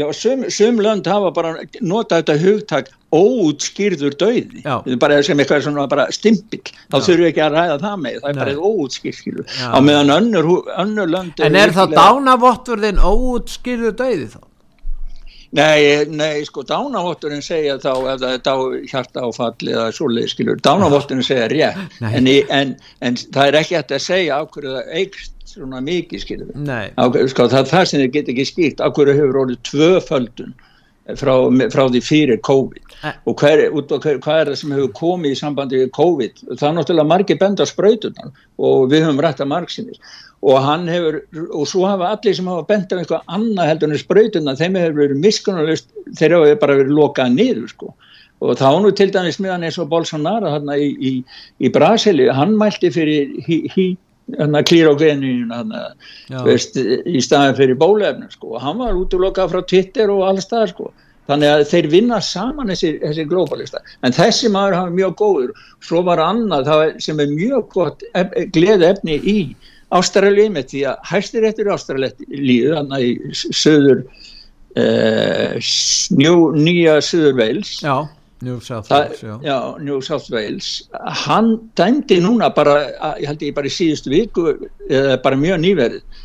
já sum, sum lönd hafa bara notað þetta hugtak óutskýrður döði bara sem eitthvað svona bara stimpill. Þá þurfum við ekki að ræða það með. Það er Nei. bara óutskýrður á meðan önnur, önnur lönd En er það dánavotturðin óutskýrður döði þá? Nei, nei, sko dánavotturinn segja þá ef það er dá, hjarta áfall eða svoleið, skilur, dánavotturinn segja rétt en, en, en það er ekki hægt að segja á hverju það eigst svona mikið skilur. Sko, það er það sem þið get ekki skýrt af hverju hefur orðið tvöföldun frá, frá því fyrir COVID? Eh. og hver, hver, hvað er það sem hefur komið í sambandi við COVID? Það er náttúrulega margir benda spröytunar og við höfum rætt að margsinir og hann hefur, og svo hafa allir sem hafa benda um eitthvað annað heldur en spröytunar þeim hefur verið miskunarlust þeir hafa bara verið lokað niður sko og þá nú til dæmis meðan eins og Bolsonaro hérna í, í, í Brasili, hann mælti fyrir hí, hí klírógenin í staðin fyrir bólefnum sko. og hann var útlokað frá Twitter og all staðar sko. þannig að þeir vinna saman þessi, þessi globalista en þessi maður hafa mjög góður svo var annað sem er mjög gott ef, gleð efni í Ástralíu með því að hæstir eftir Ástralíu þannig í söður eh, njó, nýja söður veils já New South Wales, já. já, New South Wales. Hann dæmdi núna bara, ég held ég bara í síðustu viku eða bara mjög nýverið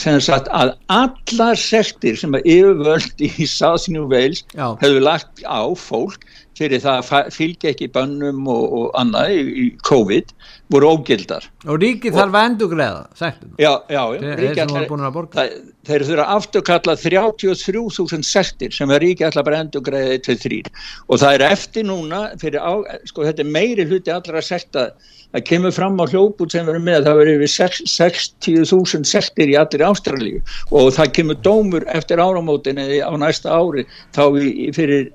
sem sagt að allar sektir sem er yfirvöld í South New Wales hefur lagt á fólk fyrir það að fylgja ekki bönnum og, og annað í, COVID voru ógildar. Og ríkið þarf að sektum já, já, já. Þeir þurfa afturkalla 33.000 sektir sem er ríkið alltaf bara endur greiðið til þrýr og það er eftir núna á, sko þetta er meiri hluti allra sekta það kemur fram á hljóput sem verður með það verður yfir 60.000 sektir í allir Ástralíu. Og það kemur dómur eftir áramótinni á næsta ári þá fyrir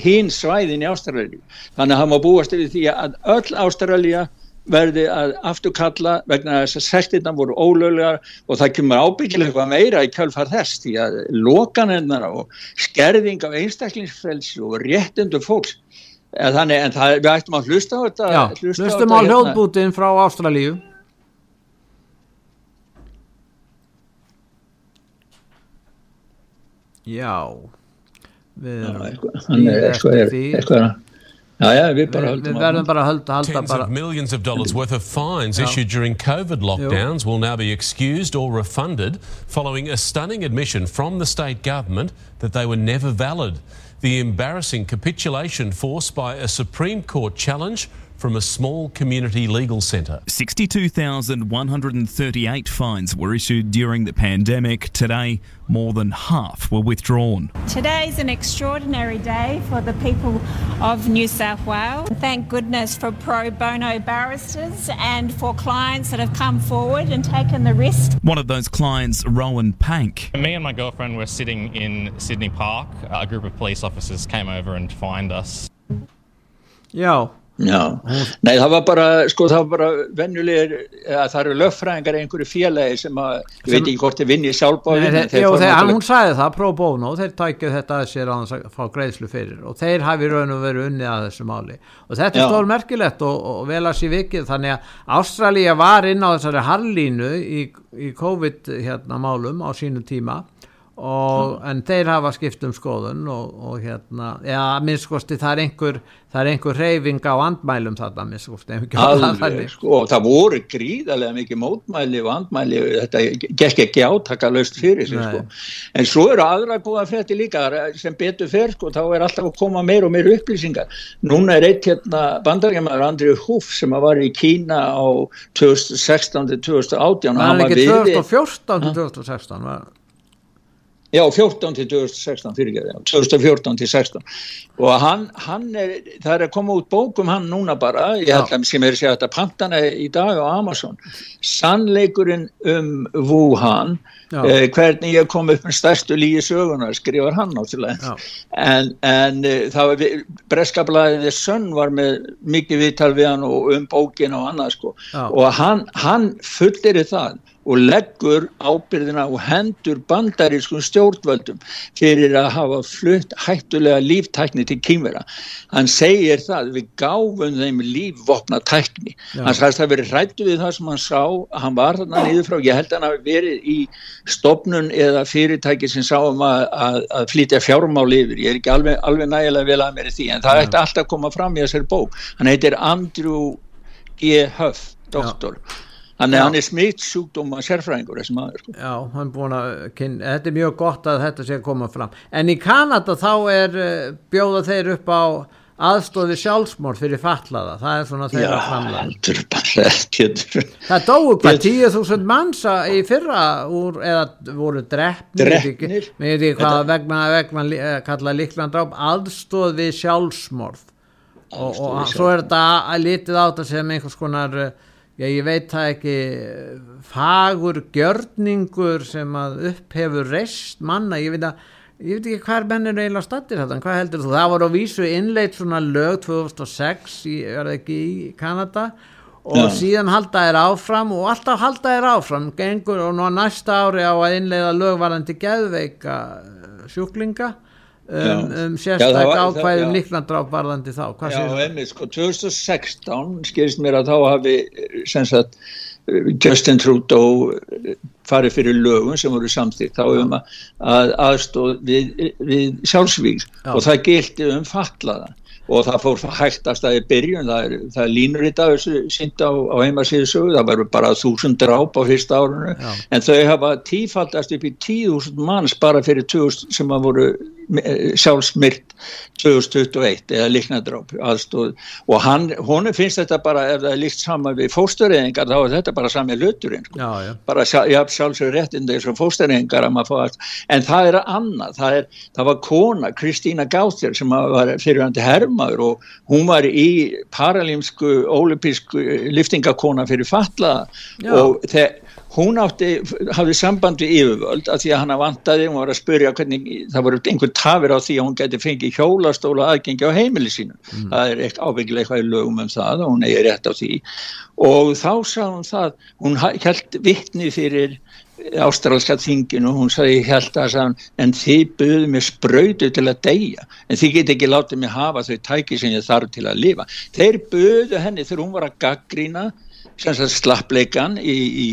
hinn svæðin í Ástralíu. Þannig að það má búast yfir því að öll Ástralíu verði að afturkalla vegna að sektirna voru ólöglegar og það kemur ábyggilega eitthvað meira í kjölfar þess því að lokanennar og skerðing af einstaklingsfrelsi og réttundu fólks en þannig en það, við ættum að hlusta á þetta Já, hlusta hlustum á, á hljóðbútin hérna. frá Ástralíu Já við erum eitthvað eitthvað Já, já, við bara höldum við verðum bara að hölda, halda Tens bara. of millions of dollars mm. worth of fines já. issued during COVID lockdowns will now be excused or refunded following a stunning admission from the state government that they were never valid. The embarrassing capitulation forced by a Supreme Court challenge from a small community legal centre. 62,138 fines were issued during the pandemic. Today, more than half were withdrawn. Today's an extraordinary day for the people of New South Wales. Thank goodness for pro bono barristers and for clients that have come forward and taken the risk. One of those clients, Rowan Pank. Me and my girlfriend were sitting in Sydney Park. A group of police officers came over and fined us. Yo, Já, nei það var bara, sko það var bara vennulegir, að það eru löffræðingar einhverju félagi sem að, ég veit ekki hvort þið vinni sjálfbáði. Nei, þeir, jú, þeir, hún sagði það, pro bono, þeir tækju þetta að sér að fá greiðslu fyrir. Og þeir hafi raun og verið unnið að þessu máli. Og þetta er stór merkilegt og, og vel að sé vikið þannig að Ástralja var inn á þessari harlínu í, í COVID hérna málum á sínu tíma Og, en þeir hafa skipt um skoðun og, og hérna, já, minnskosti það er einhver, það er einhver reyfing á andmælum þarna, minnskosti Alveg, sko, það voru gríðarlega mikið mótmæli og andmæli þetta gekk ekki átaka löst fyrir sig, sko, en svo eru aðra búið að frétti líka sem betur fer, sko, þá er alltaf að koma meir og meir upplýsingar, núna er eitt hérna bandarækjamaður Andrið Húf sem var í Kína á 2016-2018 Það er ekki 2014-2016 var Já, 14 til 2016 fyrirgeði, 2014 til 16 og hann, hann er, það er að koma út bókum hann núna bara, ég held að sem er að segja þetta pantana í dag á Amazon. Sannleikurinn um Wuhan, eh, hvernig ég kom upp með stærstu lígi sögunar, skrifar hann náttúrulega, en, en það var, breskablaðið Sönn var með mikið viðtal við hann og um bókin og annað sko. Já. og hann, hann fullir það og leggur ábyrðina og hendur bandarískum stjórnvöldum fyrir að hafa flutt hættulega líftækni til kýmvera. Hann segir það, við gáfum þeim lífvopna tækni. Já. Hann sagðist að verið hrættu við það sem hann sá, hann var þarna niður frá, ég held að hann hafi verið í stopnun eða fyrirtæki sem sáum að, að, að flytja fjármáli yfir. Ég er ekki alveg, alveg nægilega vel að mér í því, en það ætti alltaf að koma fram í þessari bók. Hann heitir Andrew G. Huff, doktor. Já. Þannig að hann er smitt sjúkdóma sérfræðingur þessi maður. Sko. Já, hann er búin að kynna, þetta er mjög gott að þetta sé að koma fram. En í Kanada þá er eh, bjóða þeir upp á aðstóði sjálfsmór fyrir fallaða, það er svona þeirra framlega. Já, heldur bara ekki. Það dói hvað, 10.000 manns í fyrra úr, eða voru drefnir, drefnir. með því hvað vegna, vegna eh, kalla líklandráp, aðstóði sjálfsmórð. Og, og svo er þetta að litið á þetta sem einhvers konar já ég veit það ekki. Fagur gjörningur sem að upphefur rest manna, ég veit að ég veit ekki hvað menn er eiginlega stattir þetta hvað heldur þú, það var á vísu innleitt svona lög 2006 í, ekki, í Kanada? Og ja. síðan halda þær áfram og alltaf halda þær áfram. Gengur og nú næsta ári á að innleiða lögvarandi geðveika sjúklinga um, um sérstak ákvæðum líklandráf varðandi þá. Hvað Já, einmitt, sko, 2016 skilst mér að þá hafi sagt, Justin Trudeau farið fyrir lögum sem voru samþýtt þá um að aðstóð við, við sjálfsvík og það gildi um fatlaða. Og það fór hægtast að í byrjun, það er, það línur í dag sínt á, á heimasíðsögu, það verður bara þúsund dráp á fyrsta árunu Já. en þau hafa tífaldast upp í tíðúsund manns bara fyrir 2000 sem að voru Eh, sjálfsmyrt 2021 eða aðstóð og hann, honu finnst þetta bara ef það er líkt saman við fóstureyðingar þá er þetta bara sami hluturinn sko. já, já. bara sjálf, sjálfsögur réttindi eins og fóstureyðingar en það er annað það, er, það var kona, Kristína Gáþjör sem var fyrirhandi hermaður og hún var í paralímsku ólipísku liftingakona fyrir fatlaða og þegar hún átti, hafði samband við yfirvöld að því að hann vantaði, hún var að spyrja hvernig, það voru einhvern tafir á því að hún geti fengið hjólastóla aðgengi á heimili sínu, mm. það er ábyggilega eitthvað í lögum um það og hún er rétt á því. Og þá sá hún það, hún held vittni fyrir ástrálska þinginu og hún sagði held að sagði, en þið buðum mér spröytu til að deyja. En þið get ekki látið mér hafa þau tæki sem ég þarf til að lifa. Þeir buðu henni þegar hún var að gaggrína slappleikan í, í,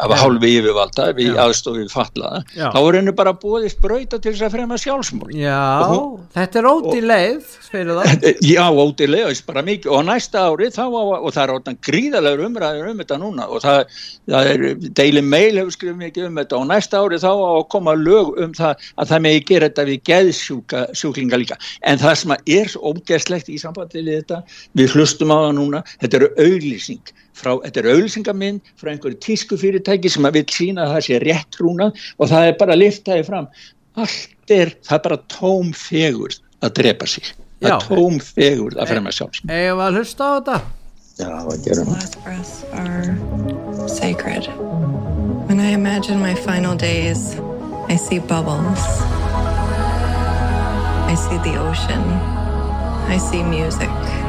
af hálfi yfirvalda við aðstofið fallaða Já. þá er henni bara búið spröyta til þess að fremja sjálfsmór Já, hún, þetta er óti leið Já, óti leið bara mikið. Og næsta ári þá og það er ótan gríðalegur umræður um þetta núna. Og það, það er Daily Mail hefur skrifið mikið um þetta. Og næsta ári þá á að koma lög um það að það megi gera þetta við geðsjúklinga líka. En það sem er ógeðslegt í sambandi við þetta, við hlustum á það núna þetta eru auglýsing frá, þetta er auðvilsingaminn frá einhverju tísku fyrirtæki sem að vil sína að það sé rétt rúna og það er bara að lifta þig fram. Allt er, það er bara tóm fegur að drepa sig. Það er tóm fegur að fremja sjálfs Eða að hlusta á þetta? Já, það gerum við? Sacred. When I imagine my final days I see bubbles. I see the ocean. I see music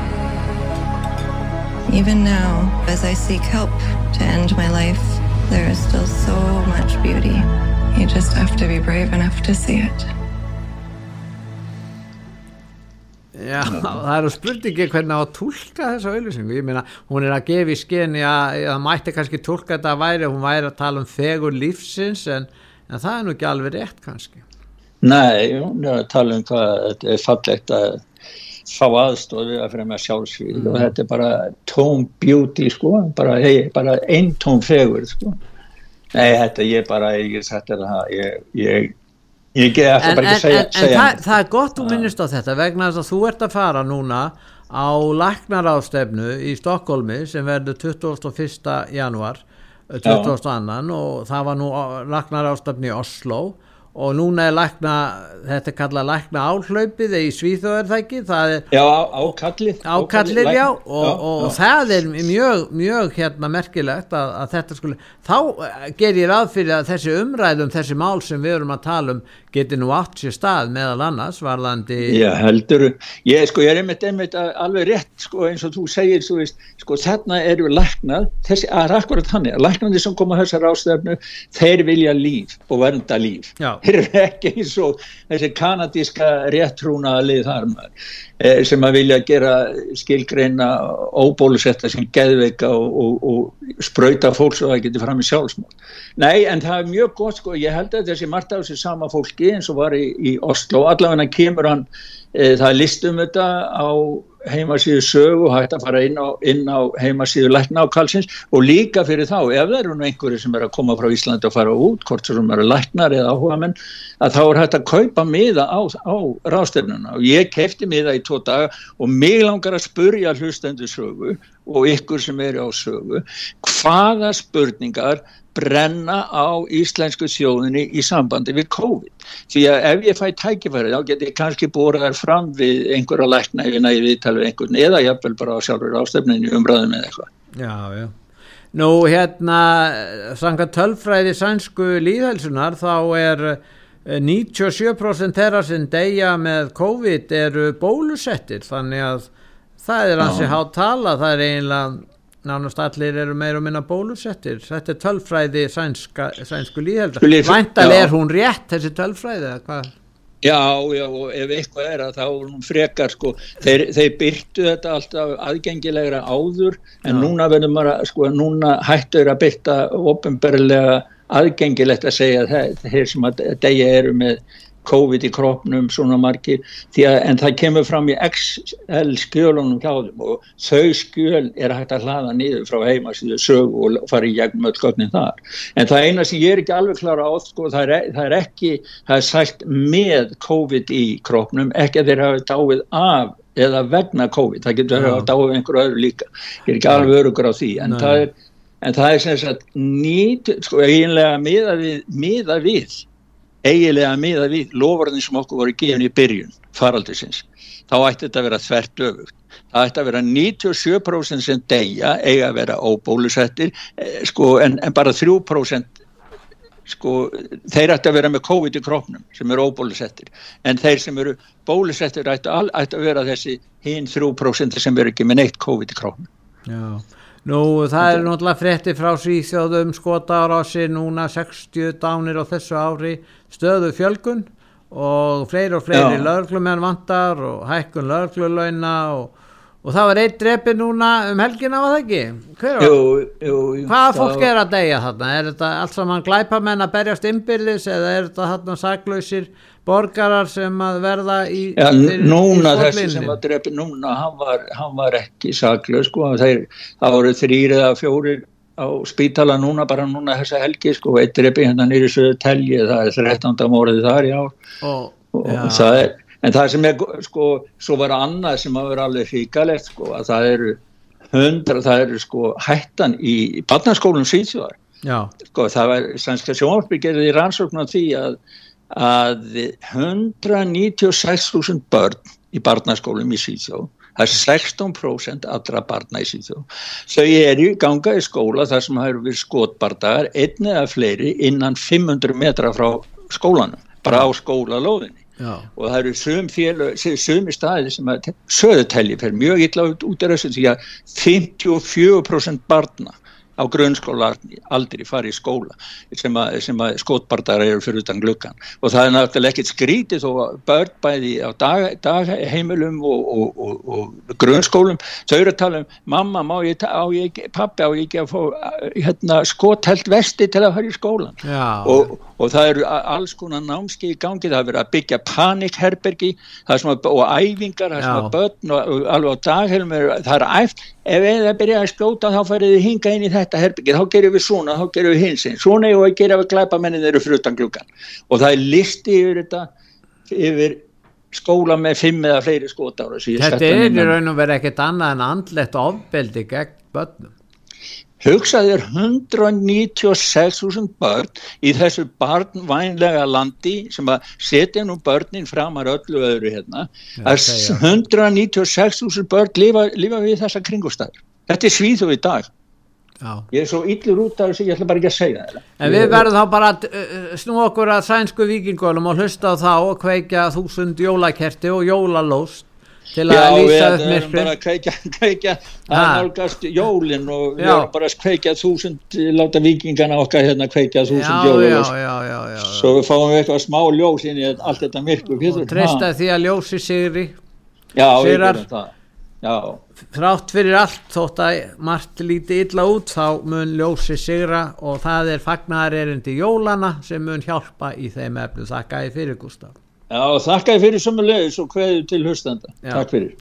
Even now, as I seek help to end my life, there is still so much beauty. You just have to be brave enough to see it. Já, það eru spurningi hvernig á að tólka þessa auðlýsingu, ég meina hún er að gefa í skeni að það mætti kannski tólka þetta að væri, hún væri að tala um fegur lífsins en, en það er nú ekki alveg rétt kannski Nei, hún er að tala um hvað þetta er fallegt að fá aðstofi að fyrir með sjálfsvíð mm. og þetta er bara tóm beauty sko, bara, hey, bara einn tóm fegur sko Nei, þetta ég bara, ég sætti það, ég, ég Ég get alltaf bara ekki að segja, en, segja en það, það er gott þú minnist á þetta vegna þess að þú ert að fara núna á læknarástefnu í Stokkólmi sem verður 21. januar 22. og það var nú læknarástefnu í Oslo og núna er lækna, þetta er kallað lækna áhlaupið í Svíþjóðarþæki Já, ákallið Ákallið, já, og, já, og já. það er mjög, mjög hérna merkilegt að, að þetta skulle, þá ger ég ráð fyrir að þessi umræðum, þessi mál sem við erum að tala um geti nú átt sér stað meðal annars varðandi Já heldur, ég, sko, ég er einmitt, einmitt alveg rétt sko, eins og þú segir þú veist, sko þarna eru læknað þessi, að akkurat hann er, læknandi sem koma þessar ástöfnu, þeir vilja líf og vernda líf, Já. þeir eru ekki eins og þessi kanadíska réttrúna lið þar maður Eh, sem að vilja gera skilgreina óbólusetta sem geðveika og, og, og spröyta fólk svo að það getur fram í sjálfsmál. Nei, en það er mjög gott sko, ég held að þessi margt af þessi sama fólki eins og var í, í Oslo, allavega kemur hann, e, það er listum þetta á heimasíðu sögu hægt að fara inn á, inn á heimasíðu lækna á kalsins og líka fyrir þá, ef það eru nú einhverju sem er að koma frá Íslandi og fara út, hvort sem eru læknar eða áhuga menn, að þá er hægt að kaupa miða á, á rástefnuna og ég kefti miða í tvo daga og mig langar að spurja hlustendu sögu og ykkur sem eru á sögu, hvaða spurningar brenna á íslensku þjóðinni í sambandi við COVID. Því að ef ég fæ tækifæri þá getur ég kannski bóraðar fram við einhverja lækna ef ég næði viðtal við einhvern eða jáfnvel bara á sjálfur ástöfninu umræðum eða eitthvað. Já, já. Nú hérna, sanga tölfræði sænsku líðhelsunar þá er 97% þeirra sem deyja með COVID eru bólusettir þannig að það er hansi hátt tala, það er eiginlega nánast allir eru meira og minna bólusettir. Þetta er tölfræði sænska, sænsku líðhelda væntal er hún rétt þessi tölfræði Já, já, og ef eitthvað er að þá er hún frekar sko, þeir, þeir byrtu þetta alltaf aðgengilegra áður en já. núna verður maður að, sko, núna hættur að byrta ofinberlega aðgengilegt að segja þeir sem að degja eru með COVID í krópnum svona margir að, en það kemur fram í XL skjölunum hjá þeim og þau skjöl er hægt að hlaða niður frá heimasíðu sög og fara í gegnum öll gögnin þar. En það eina sem ég er ekki alveg klára á sko, það, er, það er ekki, það er sælt með COVID í krópnum ekki að þeir hafa dáið af eða vegna COVID, það getur að dáið einhverju öðru líka, ég er ekki alveg örugur á því en Nei. það er en það er sem sagt nýtt, sko, eiginlega miða við, miða við eigilega miða við lofurðin sem okkur voru gefin í byrjun faraldisins þá ætti þetta að vera þvert öfugt. Það ætti að vera 97% sem deyja eiga að vera óbólusettir eh, sko, en, en bara 3% sko, þeir ætti að vera með COVID í króknum sem eru óbólusettir. En þeir sem eru bólusettir ætti ætti að vera þessi hinn 3% sem eru ekki með neitt COVID í króknum Já Nú það er náttúrulega frétti frá Svíþjóðum skota ára á sig núna 60 dánir á þessu ári stöðu fjölgun og fleiri og fleiri löglumenn vantar og hækkun löglulauna og, og það var eitt drepi núna um helgina var það ekki? Jú, jú, jú, Hvaða fólk er að deyja þarna? Er þetta allt saman glæpamenn að berjast innbyrðis eða er þetta þarna saklausir borgarar sem að verða í ja, núna í þessi sem að drepi núna hann var, hann var ekki saklaus sko, þeir, það voru þrýr eða fjórir á spítala núna bara núna þessa helgi sko, eitt drepi hérna nýri söðu telgi, það er 13. mórið þar í ár. Oh, og ja. það er en það sem er sko, svo var annað sem að vera alveg hríkalegt sko, að það eru hundra, það eru sko hættan í barnaskólum síðsjóðar sko, það var sannska sjónarbyggjarið í rannsóknu því að að 196.000 börn í barnaskólum í Svíþjóð það er 16% allra barna í Svíþjóð þau eru ganga í skóla þar sem það eru við skotbardagar einni eða fleiri innan 500 metra frá skólanum bara á skólalóðinni Já. og það eru sum félag, sumi staði sem að söðutelji fer mjög illa út út af þessu því að 54% barna á grunnskóla aldrei fari í skóla sem að, sem að skótbardar eru fyrir utan gluggan og það er náttúrulega ekkert skrítið þó að börn bæði á dag, dagheimilum og, og, og, og grunnskólum þau eru að tala um mamma, má ég, á ég pappi á ég ekki að fá hérna, skóthelt vesti til að fara í skólan og og það eru alls konar námski í gangi, það er verið að byggja panikherbergi og æfingar, það er svona börn og alveg á daghelm, það er æft, ef það byrja að skjóta þá færið þið hinga inn í þetta herbergi, þá gerum við svona, þá gerum við hins einn, svona er að gera við glæpamennin þeirra frutan klukkan og það er listi yfir þetta, yfir skóla með fimm eða fleiri skótára. Þetta er í raun og verið ekkert annað en andlegt ofbeldi gegn börnum hugsaðir 196.000 börn í þessu barnvænlega landi sem að setja nú börnin framar öllu öðru hérna. Að 196.000 börn lifa, lifa við þessa kringustæður þetta er svíðu í dag. Já. ég er svo yllur út af þessu ég ætla bara ekki að segja það. En við verðum þá bara að uh, snú okkur að sænsku vikingólum og hlusta á þá og kveikja þúsund jólakerti og jólalóst til að já, lýsa upp myrkri Já, við erum bara að kveikja, kveikja að nálgast jólin og já. við erum bara að kveikja þúsund, láta vikingana okkar hérna kveikja þúsund jólin. svo við fáum við eitthvað smá ljós inn í allt þetta myrku og treysta því að ljósi sigri. Já, sigrar. þrátt fyrir allt þótt að margt líti illa út þá mun ljósi sigra og það er fagnar erindi jólana sem mun hjálpa í þeim efnu þakka í fyrir Gustaf Já, þakka fyrir sömulegis og hverju til hlustenda. Takk fyrir.